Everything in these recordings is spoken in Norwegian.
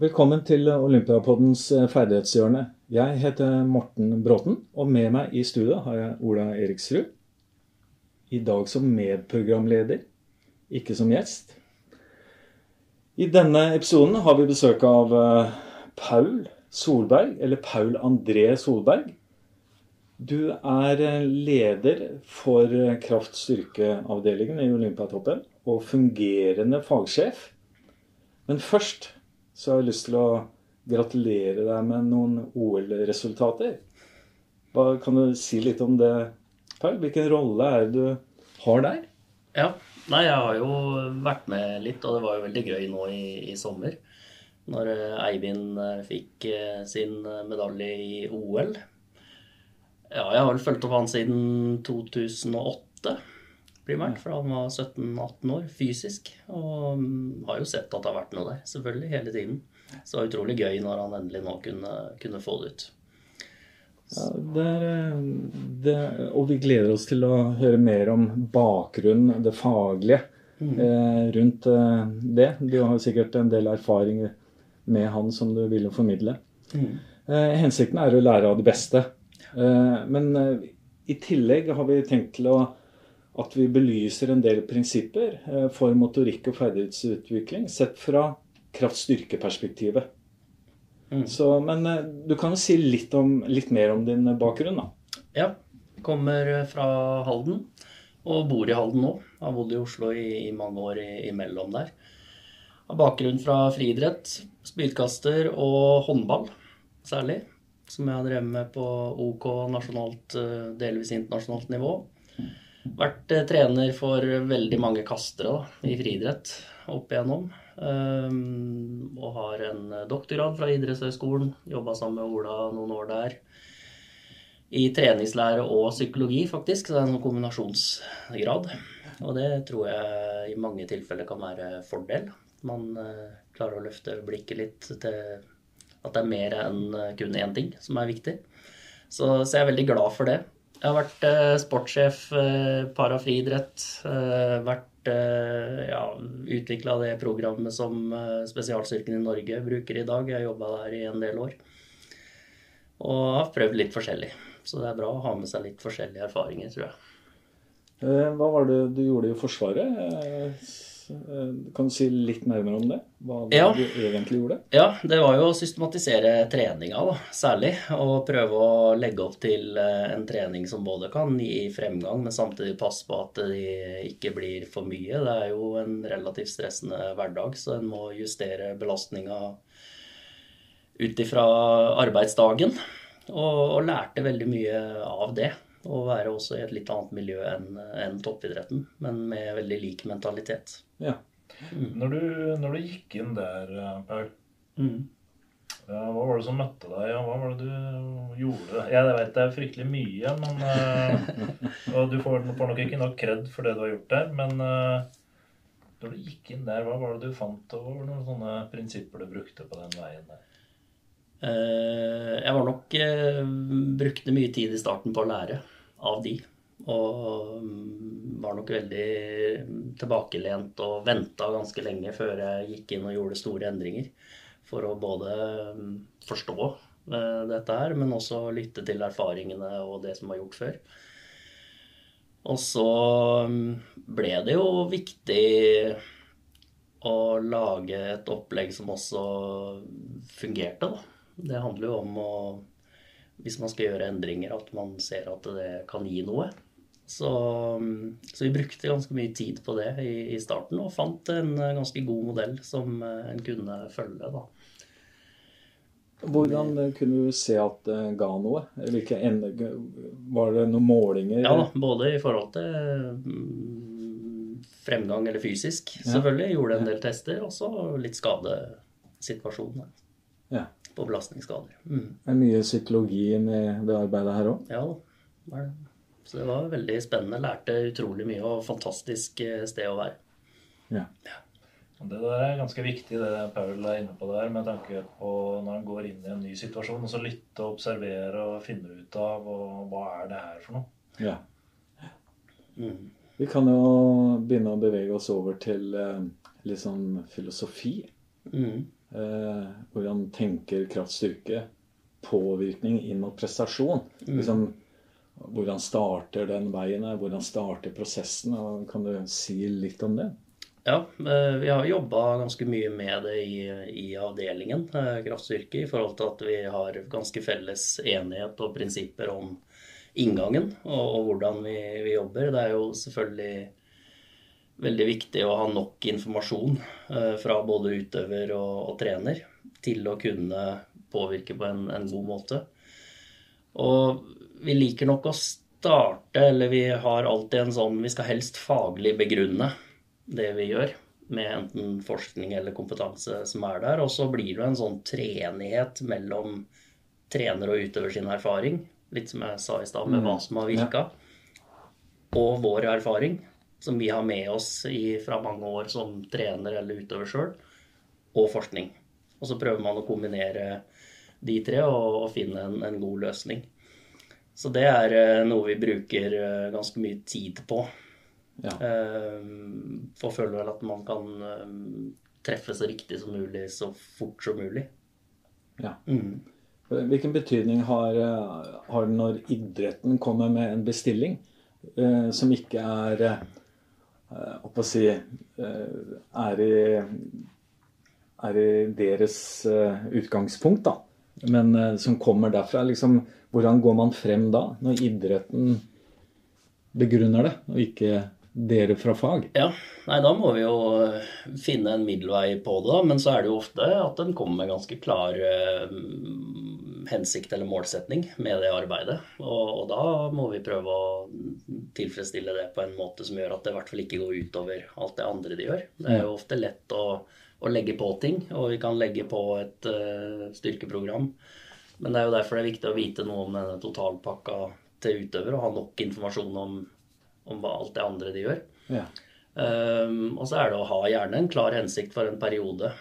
Velkommen til Olympiapoddens eh, ferdighetshjørne. Jeg heter Morten Bråten, og med meg i studio har jeg Ola Eriksrud. I dag som medprogramleder, ikke som gjest. I denne episoden har vi besøk av eh, Paul Solberg, eller Paul André Solberg. Du er eh, leder for kraft-styrke-avdelingen i Olympiatoppen og fungerende fagsjef. Men først så har jeg lyst til å gratulere deg med noen OL-resultater. Kan du si litt om det, Paul? Hvilken rolle er det du har der? Ja, nei, jeg har jo vært med litt, og det var jo veldig gøy nå i, i sommer. Når eh, Eivind eh, fikk eh, sin medalje i OL. Ja, jeg har vel fulgt opp han siden 2008 primært, for han var 17-18 år fysisk. Og mm, har jo sett at det har vært noe der, selvfølgelig, hele tiden. Så det var utrolig gøy når han endelig nå kunne, kunne få det ut. Ja, det er, eh, det, og vi gleder oss til å høre mer om bakgrunnen, det faglige, mm. eh, rundt eh, det. Du har sikkert en del erfaringer med han som du ville formidle. Mm. Eh, hensikten er å lære av det beste. Eh, men eh, i tillegg har vi tenkt til å at vi belyser en del prinsipper eh, for motorikk og ferdighetsutvikling sett fra kraft-styrke-perspektivet. Mm. Men eh, du kan jo si litt, om, litt, mer om din bakgrunn, da. Ja. Kommer fra Halden og bor i Halden nå. Har bodd i Oslo i, i mange år imellom der. Har bakgrunn fra friidrett, spydkaster og håndball særlig. Som jeg har drevet med på OK nasjonalt, eh, delvis internasjonalt nivå. Vært eh, trener for veldig mange kastere da, i friidrett opp igjennom. Um, og har en doktorgrad fra idrettshøyskolen. Jobba sammen med Ola noen år der. I treningslære og psykologi, faktisk. Så det er en sånn kombinasjonsgrad. Og det tror jeg i mange tilfeller kan være fordel. Man uh, klarer å løfte blikket litt til at det er mer enn kun én ting som er viktig. Så, så jeg er veldig glad for det. Jeg har vært eh, sportssjef, eh, parafriidrett. Eh, vært eh, ja, utvikla det programmet som eh, spesialstyrken i Norge bruker i dag. Jeg har jobba der i en del år. Og har prøvd litt forskjellig. Så det er bra å ha med seg litt forskjellige erfaringer, tror jeg. Eh, hva var det du gjorde i Forsvaret? Eh, kan du si litt nærmere om det? Hva ja. du egentlig gjorde? Ja, det var jo å systematisere treninga, da, særlig. Og prøve å legge opp til eh, en trening som både kan gi fremgang, men samtidig passe på at det ikke blir for mye. Det er jo en relativt stressende hverdag, så en må justere belastninga ut ifra arbeidsdagen. Og, og lærte veldig mye av det. Og være også i et litt annet miljø enn en toppidretten, men med veldig lik mentalitet. Ja. Mm. Når, du, når, du, gikk inn der, eh, Paul, mm. ja, hva var det som møtte deg, og hva var det du gjorde? Jeg vet det er fryktelig mye, men uh, Og du får, får, nok ikke nok kred for det du har gjort der, men uh, når du gikk inn der, hva var det du fant, og hva var det noen sånne prinsipper du brukte på den veien der? Jeg var nok Brukte mye tid i starten på å lære av de. Og mm, var nok veldig tilbakelent og venta ganske lenge før jeg gikk inn og gjorde store endringer. For å både mm, forstå eh, dette her, men også lytte til erfaringene og det som var gjort før. Og så mm, ble det jo viktig å lage et opplegg som også fungerte, da. Det handler jo om å Hvis man skal gjøre endringer, at man ser at det kan gi noe. Så, så, vi brukte ganske mye tid på det i, i, starten og fant en ganske god modell som eh, en kunne følge. da. Hvordan kunne du se at det ga noe? Hvilke ende, var det noen målinger? Ja, både i forhold til mm, fremgang eller fysisk, selvfølgelig. Gjorde en del tester. Og så litt skadesituasjon ja. på belastningsskader. Mm. Er mye psykologi med det arbeidet her òg? Ja, det er. Så det var veldig spennende. Lærte utrolig mye og fantastisk eh, sted å være. Ja. ja. Det der er ganske viktig, det Paul er inne på der, med tanke på når han går inn i en ny situasjon. og så Lytte, observere og finne ut av og, hva er det her for noe. Ja. Mm. Vi kan jo begynne å bevege oss over til eh, litt sånn filosofi. Mm. Eh, hvordan tenker kraftstyrke påvirkning inn mot prestasjon? Mm. Liksom, hvordan starter den veien? her? Hvordan starter prosessen? Kan du si litt om det? Ja, eh, vi har jobba ganske mye med det i, i avdelingen eh, kraftstyrke, i forhold til at vi har ganske felles enighet og prinsipper om inngangen og, og hvordan vi, vi, jobber. Det er jo selvfølgelig veldig viktig å ha nok informasjon eh, fra både utøver og, og, trener til å kunne påvirke på en, en god måte. Og vi liker nok å starte, eller vi har alltid en sånn Vi skal helst faglig begrunne det vi gjør, med enten forskning eller kompetanse som er der. Og så blir det en sånn treenighet mellom trener og utøver sin erfaring, litt som jeg sa i stad, med hva mm. som har virka, og vår erfaring, som vi har med oss i, fra mange år som trener eller utøver sjøl, og forskning. Og så prøver man å kombinere de tre og, og finne en, en, god løsning. Så det er eh, noe vi bruker eh, ganske mye tid på ja. Ehm, for føler vel at man kan treffe så riktig som mulig så fort som mulig. Ja. Mm. Hvilken betydning har, det har når idretten kommer med en bestilling eh, som ikke er eh, å si, eh, er, i, er i deres eh, utgangspunkt, da. Men eh, som kommer derfra. Liksom, hvordan går man frem da, når idretten begrunner det, og ikke dere fra fag? Ja, nei da må vi jo eh, finne en middelvei på det. da, Men så er det jo ofte at den kommer med ganske klare hensikt eller målsetning med det arbeidet. Og, og, da må vi prøve å tilfredsstille det på en måte som gjør at det i hvert fall ikke går utover alt det andre de gjør. Det er jo ofte lett å, å legge på ting, og vi kan legge på et uh, styrkeprogram. Men det er jo derfor det er viktig å vite noe om denne totalpakka til utøver og ha nok informasjon om om alt det andre de gjør. Ja. Um, og så er det å ha gjerne en klar hensikt for en periode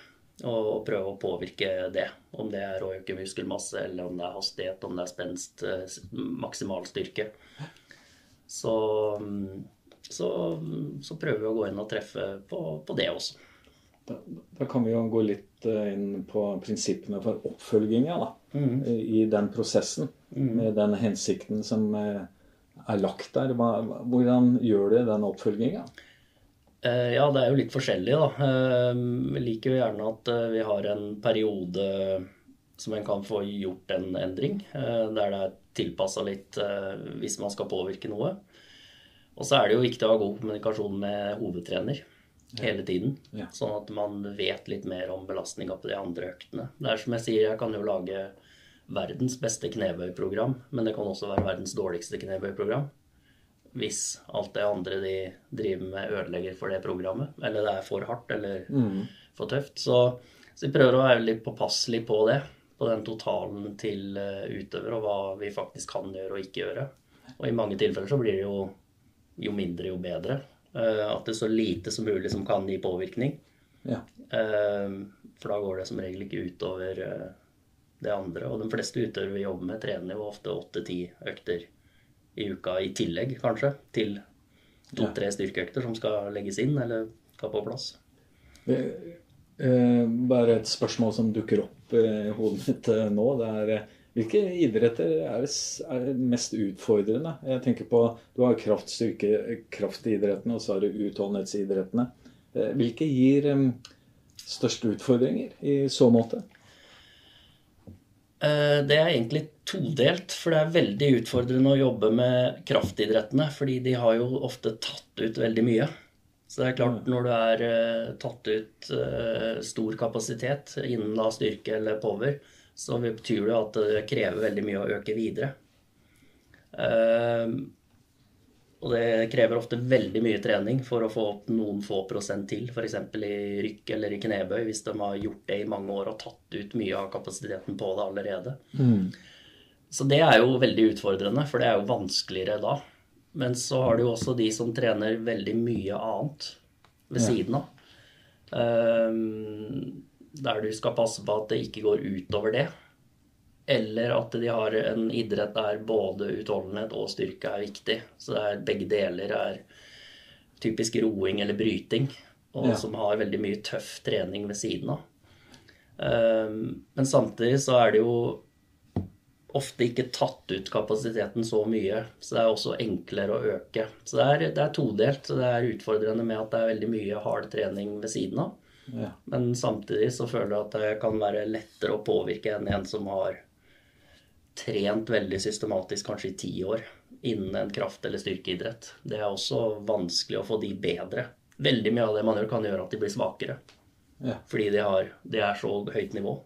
og prøve å påvirke det. Om det er å øke muskelmasse, eller om det er hastighet, om det er spenst, eh, maksimal styrke. Så, så, så, prøver vi å gå inn og treffe på, på det også. Da, da, kan vi jo gå litt eh, inn på prinsippene for oppfølginga da, mm. i den prosessen. Mm. Med den hensikten som eh, er lagt der. Hvordan gjør du den oppfølginga? Eh, ja, det er jo litt forskjellig, da. Jeg vi liker jo gjerne at eh, vi har en periode som en kan få gjort en endring, der det er tilpassa litt hvis man skal påvirke noe. Og så er det jo viktig å ha god kommunikasjon med hovedtrener hele tiden. Ja. Sånn at man vet litt mer om belastninga på de andre øktene. Det er som jeg sier, jeg kan jo lage verdens beste knebøyprogram, men det kan også være verdens dårligste knebøyprogram. Hvis alt det andre de driver med, ødelegger for det programmet, eller det er for hardt eller mm. for tøft. Så, så, vi prøver å være litt påpasselige på det, på den totalen til eh, utøver, og hva vi faktisk kan gjøre og ikke gjøre. Og i mange tilfeller så blir det jo, jo mindre, jo bedre. Eh, at det er så lite som mulig som kan gi påvirkning. Ja. Eh, for da går det som regel ikke utover det andre. Og de fleste utøvere vi jobber med, trener jo ofte åtte-ti økter i uka i tillegg, kanskje, til to-tre styrkeøkter som skal legges inn eller skal på plass. Eh, bare et spørsmål som dukker opp i hodet mitt eh, nå. det er eh, hvilke idretter er, er mest utfordrende? Jeg tenker på, Du har kraftstyrke, kraftidrettene, og så har du utholdenhetsidrettene. Hvilke gir største utfordringer i så måte? Eh, det er egentlig todelt, for det er veldig utfordrende å jobbe med kraftidrettene. Fordi de har jo ofte tatt ut veldig mye. Så det er klart, mm. når du er eh, tatt ut eh, stor kapasitet innen da styrke eller power, så betyr det at det krever veldig mye å øke videre. Og det krever ofte veldig mye trening for å få opp noen få prosent til, f.eks. i rykk eller i knebøy, hvis de har gjort det i mange år og tatt ut mye av kapasiteten på det allerede. Mm. Så det er jo veldig utfordrende, for det er jo vanskeligere da. Men så har du jo også de som trener veldig mye annet ved siden av. Um, der du skal passe på at det ikke går utover det. Eller at de har en idrett der både utholdenhet og styrke er viktig. Så det er, begge deler er typisk roing eller bryting, og ja. som har veldig mye tøff trening ved siden av. Men samtidig så er det jo ofte ikke tatt ut kapasiteten så mye. Så det er også enklere å øke. Så det er, det er todelt. Det er utfordrende med at det er veldig mye hard trening ved siden av. Ja. Men samtidig så føler jeg at det kan være lettere å påvirke enn en som har trent veldig systematisk kanskje i ti år innen en kraft- eller styrkeidrett. Det er også vanskelig å få de bedre. Veldig mye av det man gjør, kan gjøre at de blir svakere. Ja. Fordi de, har, de er så høyt nivå.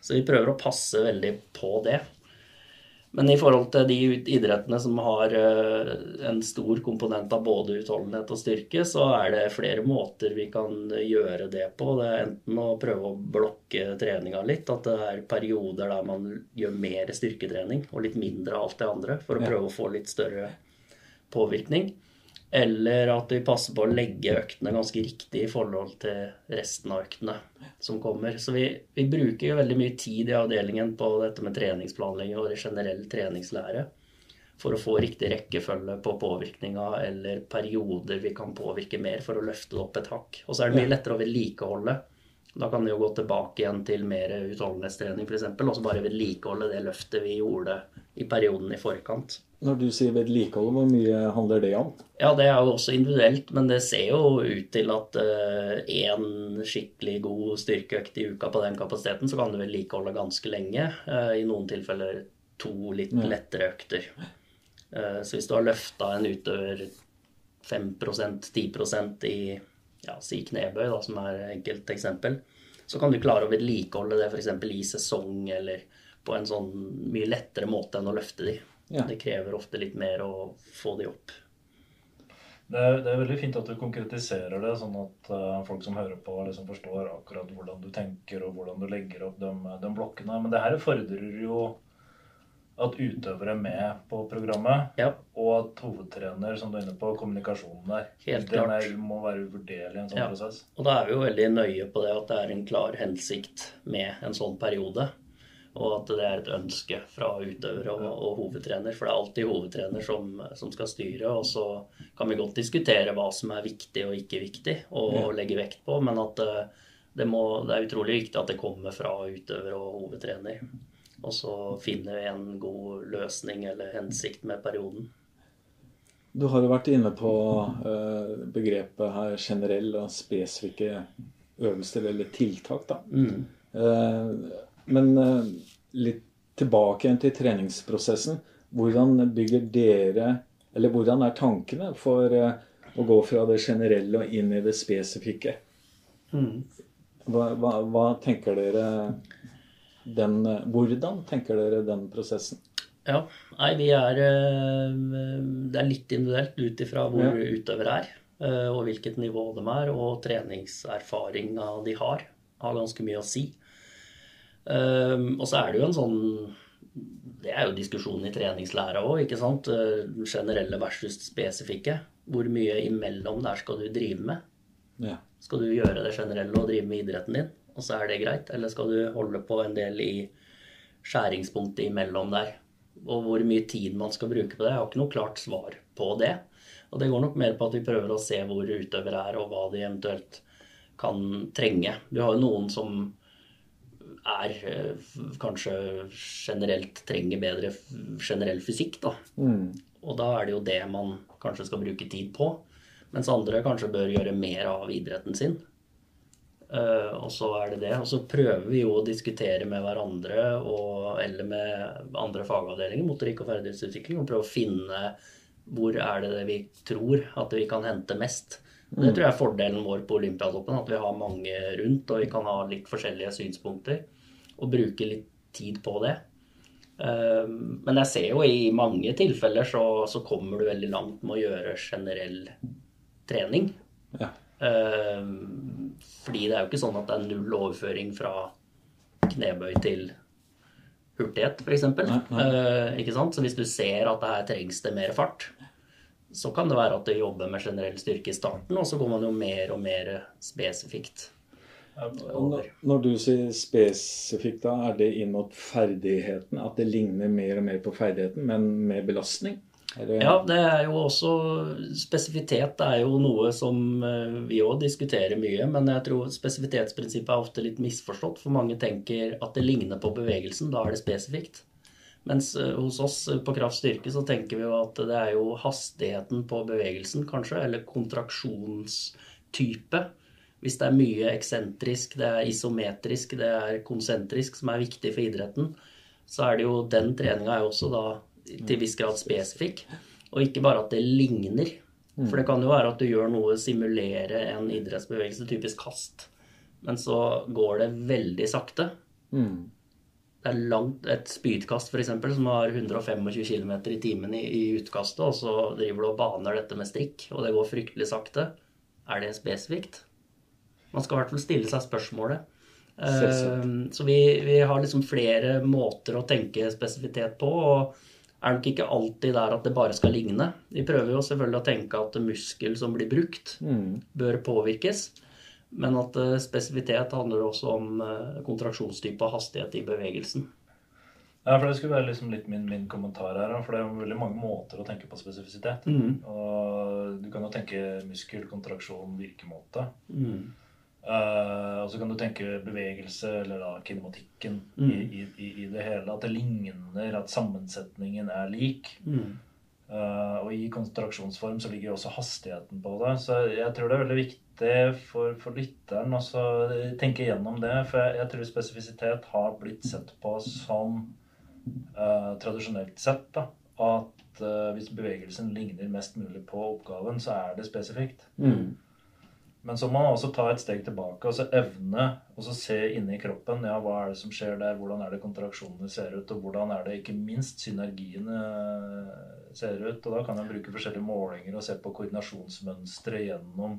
Så vi prøver å passe veldig på det. Men i forhold til de idrettene som har eh, en stor komponent av både utholdenhet og styrke, så er det flere måter vi kan gjøre det på. Det er enten å prøve å blokke treninga litt, at det er perioder der man gjør mer styrketrening og litt mindre av alt det andre, for å prøve å få litt større påvirkning. Eller at vi passer på å legge øktene ganske riktig i forhold til resten av øktene som kommer. Så vi, vi bruker jo veldig mye tid i avdelingen på dette med treningsplanlegging og generell treningslære for å få riktig rekkefølge på påvirkninga eller perioder vi kan påvirke mer for å løfte det opp et hakk. Og så er det mye lettere å vedlikeholde. Da kan det jo gå tilbake igjen til mer utholdenhetstrening f.eks. Og så bare vedlikeholde det løftet vi gjorde i perioden i forkant. Når du sier vedlikehold, hvor mye handler det om? Ja, Det er jo også individuelt, men det ser jo ut til at én uh, skikkelig god styrkeøkt i uka på den kapasiteten, så kan du vedlikeholde ganske lenge. Uh, I noen tilfeller to litt ja. lettere økter. Uh, så hvis du har løfta en utøver 5 10 i ja, si knebøy, da, som er enkelt eksempel, så kan du klare å vedlikeholde det f.eks. i sesong eller på en sånn mye lettere måte enn å løfte de. Ja. Det krever ofte litt mer å få de opp. Det er, det er, veldig fint at du konkretiserer det, sånn at uh, folk som hører på, liksom forstår akkurat hvordan du tenker og hvordan du legger opp de, de blokkene. Men det her fordrer jo at utøvere er med på programmet, ja. og at hovedtrener, som du er inne på, kommunikasjonen der. Helt klart. Den må være uvurderlig i en sånn ja. prosess. Og da er vi jo veldig nøye på det at det er en klar hensikt med en sånn periode og at det er et ønske fra utøver og, og hovedtrener. For det er alltid hovedtrener som, som, skal styre. Og så kan vi godt diskutere hva som er viktig og ikke viktig å legge vekt på, men at eh, det, må, det, er utrolig viktig at det kommer fra utøver og hovedtrener. Og så finner vi en god løsning eller hensikt med perioden. Du har jo vært inne på uh, begrepet her generell og spesifikke øvelser eller tiltak. da. Mm. Men eh, litt tilbake igjen til treningsprosessen. Hvordan bygger dere Eller hvordan er tankene for eh, å gå fra det generelle og inn i det spesifikke? Mm. Hva, hva, hva, tenker dere den, Hvordan tenker dere den prosessen? Ja, nei, vi er Det er litt individuelt ut ifra hvor ja. utøvere er. Eh, og hvilket nivå de er, og treningserfaringa de har. Har ganske mye å si. Um, og så er det jo en sånn Det er jo diskusjonen i treningslæra òg, ikke sant. Uh, generelle versus spesifikke. Hvor mye imellom der skal du drive med? Ja. Skal du gjøre det generelle og drive med idretten din, og så er det greit? Eller skal du holde på en del i skjæringspunktet imellom der? Og hvor mye tid man skal bruke på det. Jeg har ikke noe klart svar på det. Og det går nok mer på at vi prøver å se hvor utøvere er, og hva de eventuelt kan trenge. Vi har jo noen som er eh, kanskje generelt trenger bedre generell fysikk, da. Mm. Og da er det jo det man kanskje skal bruke tid på. Mens andre kanskje bør gjøre mer av idretten sin. Uh, og så er det det. Og så prøver vi jo å diskutere med hverandre og, eller med andre fagavdelinger, motorikk og ferdighetsutvikling, og prøve å finne hvor er det vi tror at vi kan hente mest. Det mm. tror jeg er fordelen vår på Olympiatoppen, at vi har mange rundt, og vi kan ha litt forskjellige synspunkter. Og bruke litt tid på det. Ehm, men jeg ser jo i mange tilfeller så, så kommer du veldig langt med å gjøre generell trening. Ja. Ehm, fordi det er jo ikke sånn at det er null overføring fra knebøy til hurtighet, f.eks. Uh, ikke sant? Så hvis du ser at her trengs det mer fart, så kan det være at det jobber med generell styrke i starten, og så går man jo mer og mer spesifikt. Når, når du sier spesifikt, da, er det inn mot ferdigheten? At det ligner mer og mer på ferdigheten, men med belastning? Det... Ja, det er jo også Spesifitet er jo noe som eh, vi òg diskuterer mye, men jeg tror spesifitetsprinsippet er ofte litt misforstått, for mange tenker at det ligner på bevegelsen, da er det spesifikt. Mens eh, hos oss eh, på kraft styrke så tenker vi jo at det er jo hastigheten på bevegelsen, kanskje, eller kontraksjonstype. Hvis det er mye eksentrisk, det er isometrisk, det er konsentrisk som er viktig for idretten, så er det jo den treninga er jo også da til viss grad spesifikk. Og ikke bare at det ligner. For det kan jo være at du gjør noe, simulere en idrettsbevegelse, typisk kast, men så går det veldig sakte. Mm. Det er langt, Et spydkast f.eks. som har 125 km i timen i, i utkastet, og så driver du og baner dette med strikk, og det går fryktelig sakte. Er det spesifikt? Man skal i hvert fall stille seg spørsmålet. Eh, Så vi, vi har liksom flere måter å tenke spesifitet på. og er nok ikke alltid der at det bare skal ligne. Vi prøver jo selvfølgelig å tenke at muskel som blir brukt, Mm. bør påvirkes. Men at eh, spesifitet handler også om eh, kontraksjonstype og hastighet i bevegelsen. Ja, for Det skulle være liksom litt min, min kommentar her. For det er veldig mange måter å tenke på spesifisitet. Mm. Og Du kan jo tenke muskel, kontraksjon, virkemåte. Mm. Uh, og så kan du tenke bevegelse, eller da kinematikken Mm. i, i, i, det hele. At det ligner, at sammensetningen er lik. Eh, og i kontraksjonsform så ligger også hastigheten på det. Så jeg tror det er veldig viktig for, for lytteren å så tenke gjennom det. For jeg, jeg tror spesifisitet har blitt sett på som uh, tradisjonelt sett da, at uh, hvis bevegelsen ligner mest mulig på oppgaven, så er det spesifikt. Mm. Men så må man også ta et steg tilbake og så evne og så se inni kroppen. ja, Hva er det som skjer der? Hvordan er det kontraksjonene ser ut? Og hvordan er det ikke minst synergiene ser ut? Og da kan jeg bruke forskjellige målinger og se på koordinasjonsmønstre gjennom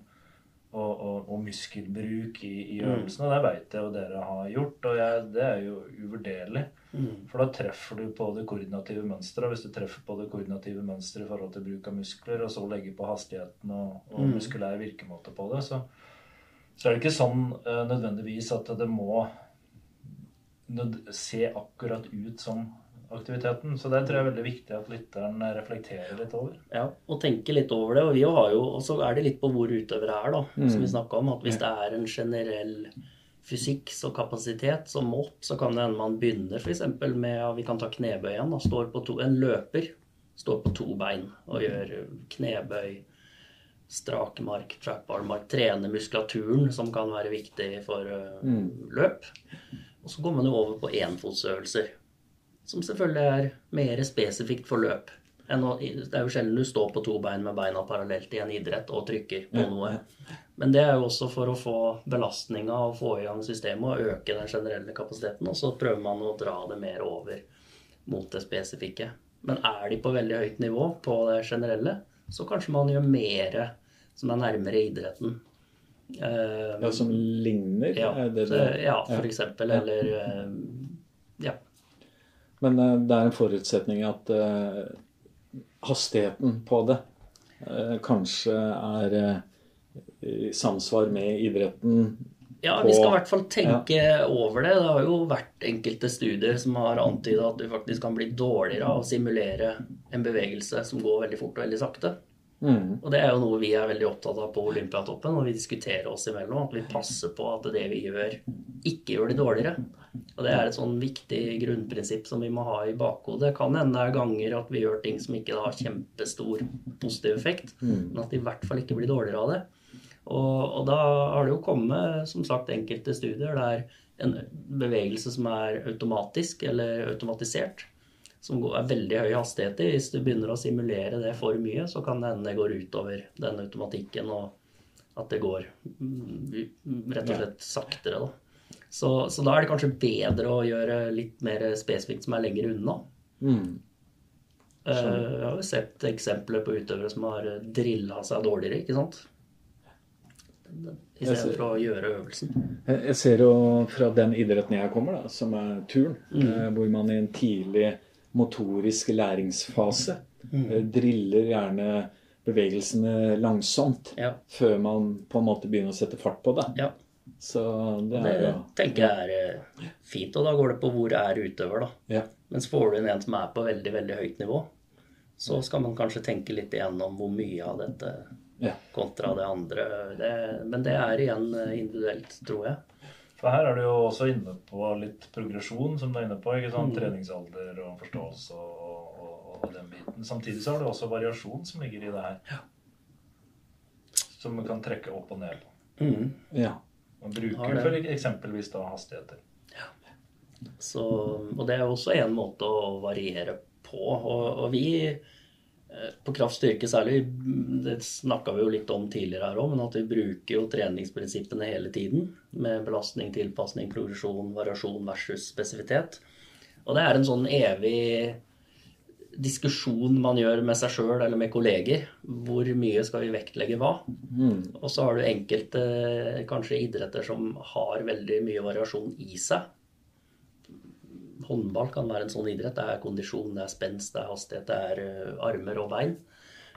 og, og, og muskelbruk i, i Mm. øvelsene. Og det veit jeg jo dere har gjort, og jeg, det er jo uvurderlig. Mm. For da treffer du på det koordinative mønsteret. Hvis du treffer på det koordinative mønsteret i forhold til bruk av muskler, og så legger på hastigheten og, og Mm. muskulær virkemåte på det, så, så er det ikke sånn uh, nødvendigvis at det må se akkurat ut som aktiviteten. Så det tror jeg er veldig viktig at lytteren reflekterer litt over. Ja, og tenker litt over det. Og vi har jo, og så er det litt på hvor utøvere er, da, Mm. som vi snakka om. At hvis det er en generell fysikk og kapasitet som mått, så kan det hende man begynner f.eks. med ja, Vi kan ta knebøy igjen. da, står på to, En løper står på to bein og gjør knebøy, strakmark, trapparmark, trene muskulaturen, som kan være viktig for uh, Mm. løp. Og så går man jo over på enfotsøvelser, som selvfølgelig er mer spesifikt for løp. Å, det er jo sjelden du står på to bein med beina parallelt i en idrett og trykker på noe. Men det er jo også for å få belastninga og få i gang systemet og øke den generelle kapasiteten. Og så prøver man å dra det mer over mot det spesifikke. Men er de på veldig høyt nivå på det generelle, så kanskje man gjør mer som er nærmere idretten. Eh, Ja, som ligner? ja, det det? ja, for eksempel. Eller eh, Ja. Men eh, det er en forutsetning at eh, hastigheten på det eh, kanskje er i samsvar med idretten. Ja, på- vi skal i hvert fall tenke over det. Det har jo vært enkelte studier som har antyda at du faktisk kan bli dårligere av å simulere en bevegelse som går veldig fort og veldig sakte. Mm. Og det er jo noe vi er veldig opptatt av på Olympiatoppen, og vi diskuterer oss imellom. At vi passer på at det vi gjør, ikke gjør de dårligere. Og det er et sånn viktig grunnprinsipp som vi må ha i bakhodet. Det kan hende det er ganger at vi gjør ting som ikke har kjempestor positiv effekt, Mm. men at de i hvert fall ikke blir dårligere av det. Og, og da har det jo kommet som sagt enkelte studier der en bevegelse som er automatisk eller automatisert, som går- er veldig høy hastighet i, hvis du begynner å simulere det for mye, så kan det hende det går utover den automatikken, og at det går mm, rett og slett saktere. Da. Så, så da er det kanskje bedre å gjøre litt mer spesifikt som er lenger unna. Mm. Eh, Jeg har jo sett eksempler på utøvere som har drilla seg dårligere, ikke sant? I stedet for å gjøre øvelsen. Jeg jeg ser jo fra den idretten jeg kommer, da, som er turn, Mm. eh, hvor man i en tidlig motorisk læringsfase Mm. eh, driller gjerne bevegelsene langsomt Ja. før man på en måte begynner å sette fart på det. ja. Så det Det er jo tenker jeg er eh, fint, og da går det på hvor er utøver, da. Ja. Mens får du inn en som er på veldig, veldig høyt nivå, så skal man kanskje tenke litt igjennom hvor mye av dette ja. kontra det andre. Det, men det er igjen individuelt, tror jeg. For her er du jo også inne på litt progresjon, som du er inne på. ikke sant? Mm. Treningsalder og forståelse og, og, og, den biten. Samtidig så har du også variasjon som ligger i det her. Ja. Som du kan trekke opp og ned på. Mm. Ja. Man bruker for eksempelvis da hastigheter. Ja. Så, og det er også en måte å variere på. Og, og vi på kraftstyrke særlig, det snakka vi jo litt om tidligere her òg, men at vi bruker jo treningsprinsippene hele tiden. Med belastning, tilpasning, progresjon, variasjon versus spesifitet. Og det er en sånn evig diskusjon man gjør med seg sjøl eller med kolleger. Hvor mye skal vi vektlegge hva? Mm. Og så har du enkelte kanskje idretter som har veldig mye variasjon i seg håndball kan være en sånn idrett. Det er kondisjon, det er spenst, det er hastighet, det er uh, armer og bein.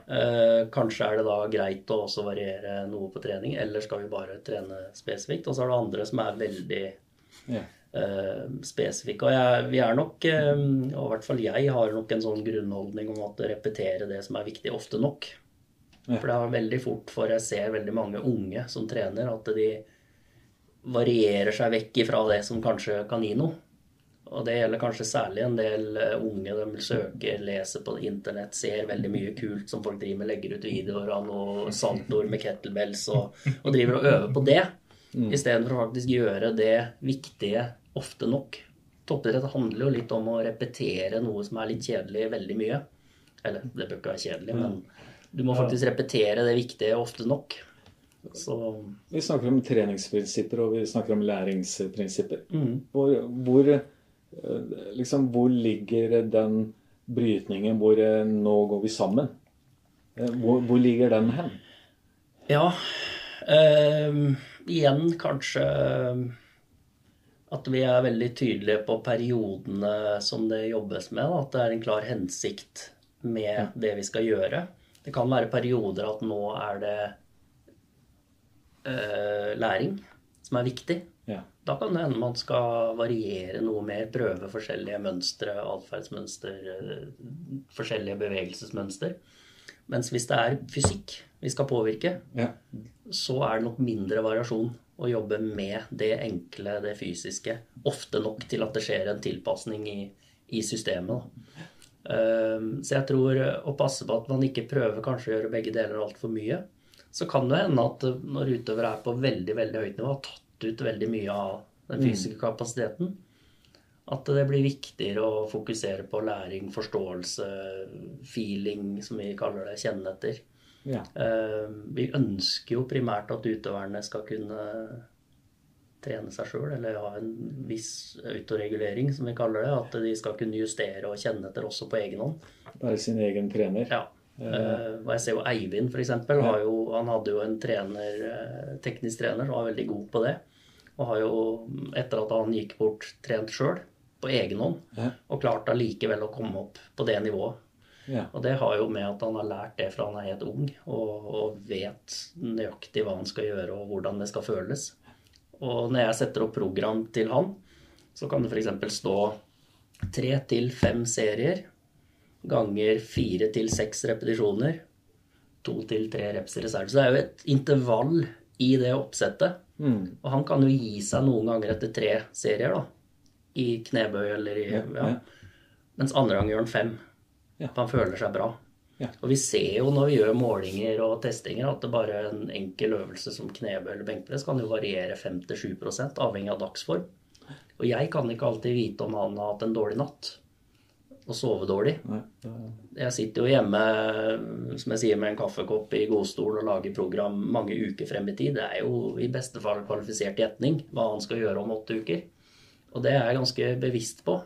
Uh, kanskje er det da greit å også variere noe på trening, eller skal vi bare trene spesifikt? Og så er det andre som er veldig yeah. spesifikke. Og jeg, vi er nok, og i hvert fall jeg har nok en sånn grunnholdning om at repetere det som er viktig, ofte nok. Yeah. For det er veldig fort, for jeg ser veldig mange unge som trener, at de varierer seg vekk ifra det som kanskje kan gi noe. Og det gjelder kanskje særlig en del eh, unge. De søker, leser på internett, ser veldig mye kult som folk driver med, legger ut videoer av noe saltord med kettlebells og, og, driver og øver på det. Mm. Istedenfor å faktisk gjøre det viktige ofte nok. Toppidrett handler jo litt om å repetere noe som er litt kjedelig, veldig mye. Eller det bør ikke være kjedelig, men du må faktisk repetere det viktige ofte nok. Så... Vi snakker om treningsprinsipper og vi snakker om læringsprinsipper. Mm. Hvor, hvor liksom, Hvor ligger den brytningen hvor eh, nå går vi sammen? Eh, hvor, hvor ligger den hen? Ja eh, Igjen kanskje at vi er veldig tydelige på periodene som det jobbes med. At det er en klar hensikt med det vi skal gjøre. Det kan være perioder at nå er det eh, læring som er viktig. Ja. Da kan det hende man skal variere noe mer, prøve forskjellige mønstre, atferdsmønster, eh, forskjellige bevegelsesmønster. Mens hvis det er fysikk vi skal påvirke, ja. så er det nok mindre variasjon å jobbe med det enkle, det fysiske. Ofte nok til at det skjer en tilpasning i, i systemet. Um, så jeg tror å passe på at man ikke prøver kanskje å gjøre begge deler altfor mye. Så kan det hende at når utøvere er på veldig veldig høyt nivå, har tatt ut veldig mye av den mm. fysiske kapasiteten. At det blir viktigere å fokusere på læring, forståelse, feeling, som vi kaller det, kjenne etter. Ja. Eh, vi ønsker jo primært at utøverne skal kunne trene seg sjøl, eller ha en viss autoregulering, som vi kaller det. At de skal kunne justere og kjenne etter også på egen hånd. Være sin egen trener. Ja. Uh, og jeg ser jo Eivind, f.eks. Ja. Han hadde jo en trener, eh, teknisk trener som var veldig god på det. Og har jo, etter at han gikk bort, trent sjøl på egen hånd. Ja. Og klart allikevel å komme opp på det nivået. Ja. Og det har jo med at han har lært det fra han er helt ung, og, og vet nøyaktig hva han skal gjøre, og hvordan det skal føles. Og når jeg setter opp program til han, så kan det f.eks. stå tre til fem serier ganger fire til seks repetisjoner. To til tre reps i reserve. Så det er jo et intervall i det oppsettet. Mm. Og han kan jo gi seg noen ganger etter tre serier, da. I knebøy eller i ja, ja. Mens andre gang gjør han fem. Ja. Han føler seg bra. Ja. Og vi ser jo når vi gjør målinger og testinger, at det bare er en enkel øvelse som knebøy eller benkpress kan jo variere 5-7% avhengig av dagsform. Og jeg kan ikke alltid vite om han har hatt en dårlig natt og sove dårlig. Jeg sitter jo hjemme som jeg sier, med en kaffekopp i godstol og lager program mange uker frem i tid. Det er jo i beste fall kvalifisert gjetning hva han skal gjøre om åtte uker. Og det er jeg ganske bevisst på.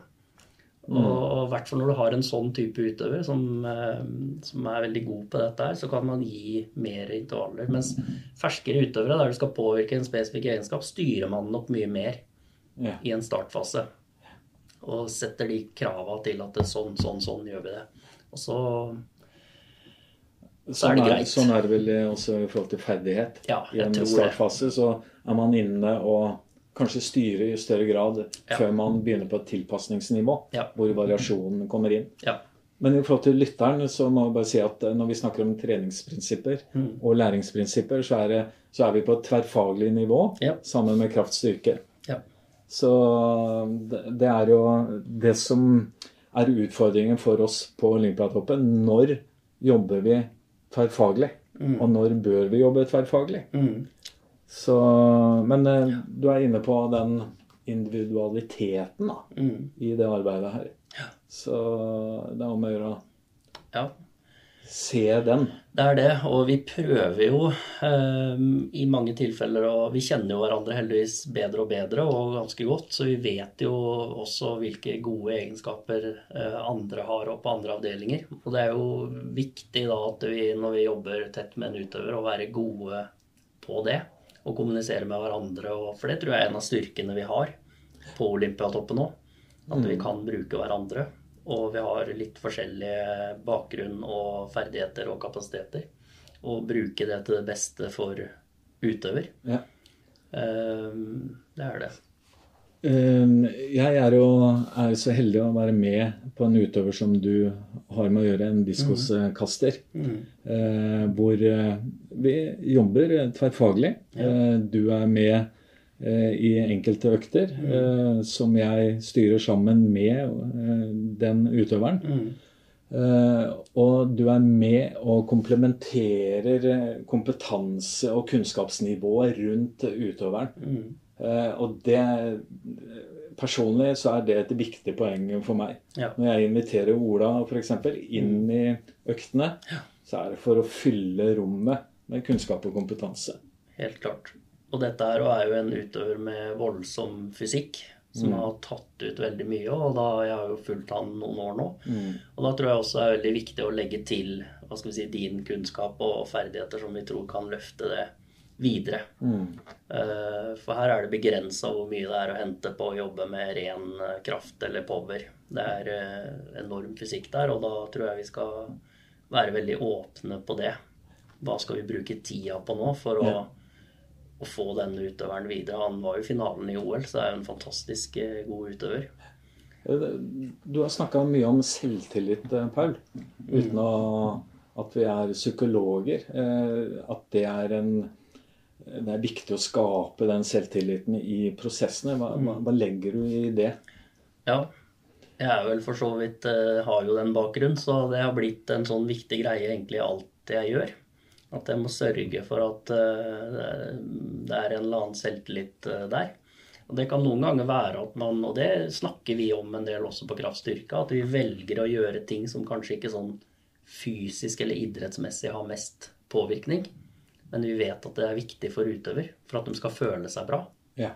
Og i hvert fall når du har en sånn type utøver som, eh, som, er veldig god på dette, her, så kan man gi mer intervaller. Mens ferskere utøvere, der du skal påvirke en spesifikk egenskap, styrer man nok mye mer ja. i en startfase og setter de krava til at det, sånn, sånn, sånn gjør vi det. Og så, så sånn er det greit. Sånn er det vel også i forhold til ferdighet. Ja, I en startfase det. så er man inne og kanskje styrer i større grad ja. før man begynner på et tilpasningsnivå, ja. hvor variasjonen kommer inn. Ja. Men i forhold til lytteren så må jeg bare si at når vi snakker om treningsprinsipper Mm. og læringsprinsipper, så er, det, så er vi på et tverrfaglig nivå Ja. sammen med kraftstyrke. Ja. Så det, det er jo det som er utfordringen for oss på Olympiatoppen. Når jobber vi tverrfaglig? Og når bør vi jobbe tverrfaglig? Mm. Så, men eh, du er inne på den individualiteten da, Mm. i det arbeidet her. Så det er om å gjøre Ja. Se den. Det er det, og vi prøver jo eh, i mange tilfeller, og vi kjenner jo hverandre heldigvis bedre og bedre og ganske godt, så vi vet jo også hvilke gode egenskaper eh, andre har og på andre avdelinger. Og det er jo viktig da at vi når vi jobber tett med en utøver, å være gode på det. Og kommunisere med hverandre, og, for det tror jeg er en av styrkene vi har på Olympiatoppen nå. At vi kan bruke hverandre. Og vi har litt forskjellige bakgrunn og ferdigheter og kapasiteter. Og bruke det til det beste for utøver. Ja. Ehm, Det er det. Eh, Jeg er jo er så heldig å være med på en utøver som du har med å gjøre, en diskoskaster. Eh, Hvor eh, vi jobber tverrfaglig. Ja. Du er med eh, i enkelte økter eh, som jeg styrer sammen med eh, den utøveren. Mm. Eh, og du er med og komplementerer eh, kompetanse- og kunnskapsnivået rundt utøveren. Mm. Eh, og det Personlig så er det et viktig poeng for meg. Ja. Når jeg inviterer Ola f.eks. inn i øktene, så er det for å fylle rommet med kunnskap og kompetanse. Helt klart. Og dette her er jo en utøver med voldsom fysikk. Som har tatt ut veldig mye, og da, jeg har jo fulgt han noen år nå. Og da tror jeg også det er veldig viktig å legge til hva skal vi si, din kunnskap og ferdigheter som vi tror kan løfte det videre. Eh, For her er det begrensa hvor mye det er å hente på å jobbe med ren eh, kraft eller power. Det er eh, enorm fysikk der, og da tror jeg vi skal være veldig åpne på det. Hva skal vi bruke tida på nå for å, Ja. Å få denne utøveren videre? Han var jo i finalen i OL, så det er jo en fantastisk eh, god utøver. Eh, Du har snakka mye om selvtillit, eh, Paul. Uten å, at vi er psykologer. At det er en det er viktig å skape den selvtilliten i prosessene. Hva, hva, legger du i det? Ja. Jeg er vel for så vidt har jo den bakgrunnen, så det har blitt en sånn viktig greie egentlig i alt jeg gjør. At jeg må sørge for at eh, det er en eller annen selvtillit eh, der. Og det kan noen ganger være at man, og det snakker vi om en del også på Kraftstyrka, at vi velger å gjøre ting som kanskje ikke sånn fysisk eller idrettsmessig har mest påvirkning. Men vi vet at det er viktig for utøver, for at de skal føle seg bra. Ja.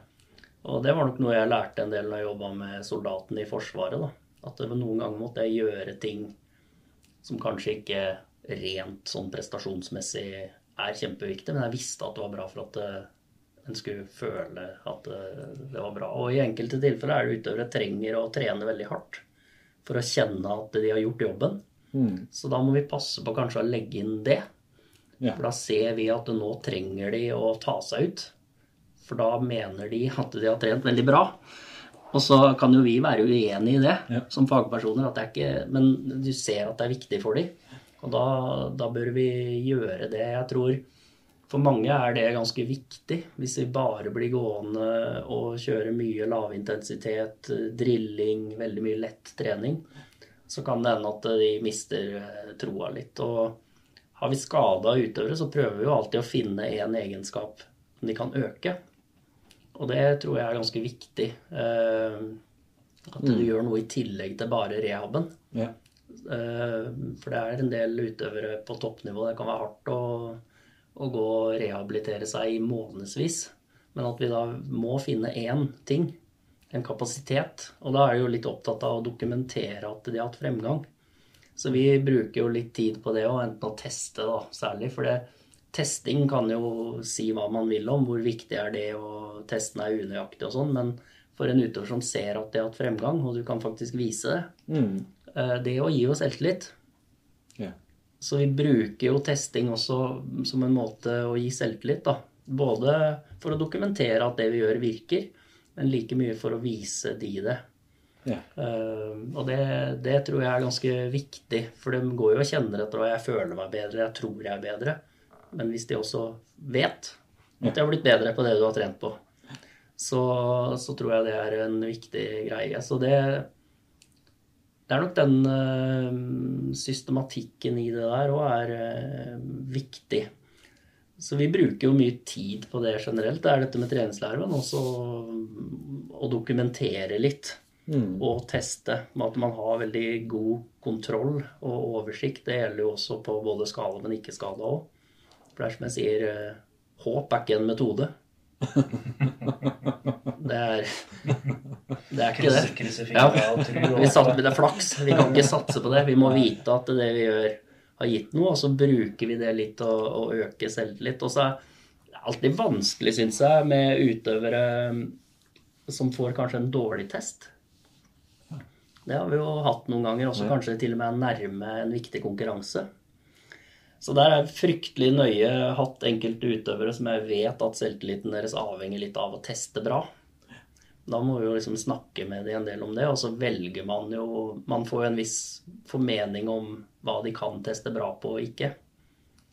Og det var nok noe jeg lærte en del når jeg jobba med soldatene i Forsvaret. da. At noen ganger måtte jeg gjøre ting som kanskje ikke rent sånn prestasjonsmessig er kjempeviktig, men jeg visste at det var bra for at eh, en skulle føle at eh, det var bra. Og i enkelte tilfeller er det utøvere trenger å trene veldig hardt for å kjenne at de har gjort jobben. Så da må vi passe på kanskje å legge inn det. Ja. For da ser vi at nå trenger de å ta seg ut. For da mener de at de har trent veldig bra. Og så kan jo vi være uenig i det Ja. som fagpersoner, at det er ikke, men du ser at det er viktig for dem. Og da, da bør vi gjøre det. Jeg tror for mange er det ganske viktig. Hvis vi bare blir gående og kjører mye lavintensitet, drilling, veldig mye lett trening, så kan det hende at de mister eh, troa litt. Og har vi skada utøvere, så prøver vi jo alltid å finne en egenskap som de kan øke. Og det tror jeg er ganske viktig. eh, At du gjør noe i tillegg til bare rehaben. Ja. Eh, For det er en del utøvere på toppnivå. Det kan være hardt å, å gå og rehabilitere seg i månedsvis. Men at vi da må finne én ting, en kapasitet. Og da er de jo litt opptatt av å dokumentere at de har hatt fremgang. Så vi bruker jo litt tid på det, og enten å teste, da, særlig. For det, testing kan jo si hva man vil om hvor viktig er det, og testen er unøyaktig og sånn. Men for en utøver som ser at de har hatt fremgang, og du kan faktisk vise det, Mm. Eh, det å gi oss selvtillit. Ja. Så vi bruker jo testing også som en måte å gi selvtillit, da. Både for å dokumentere at det vi gjør, virker, men like mye for å vise de det. Ja. Uh, og det, det, tror jeg er ganske viktig, for de går jo og kjenner etter hva jeg føler meg bedre, jeg tror jeg er bedre. Men hvis de også vet at de har blitt bedre på det du har trent på, så, så tror jeg det er en viktig greie. Så det, det er nok den uh, systematikken i det der òg er uh, viktig. Så vi bruker jo mye tid på det generelt. Det er dette med treningslære, men også å dokumentere litt. Mm. Og teste. Med at man har veldig god kontroll og oversikt. Det gjelder jo også på både skala, men ikke skade òg. For det er som jeg sier, eh, håp er ikke en metode. Det er Det er ikke det. Ja, vi satt, det er flaks. Vi kan ikke satse på det. Vi må vite at det vi gjør, har gitt noe, og så bruker vi det litt og, og øker selvtillit. Og så er det alltid vanskelig, syns jeg, med utøvere som får kanskje en dårlig test. Det har vi jo hatt noen ganger, også kanskje til og med nærme en viktig konkurranse. Så der er jeg fryktelig nøye hatt enkelte utøvere som jeg vet at selvtilliten deres avhenger litt av å teste bra. Da må vi jo liksom snakke med dem en del om det, og så velger man jo Man får jo en viss formening om hva de kan teste bra på og ikke.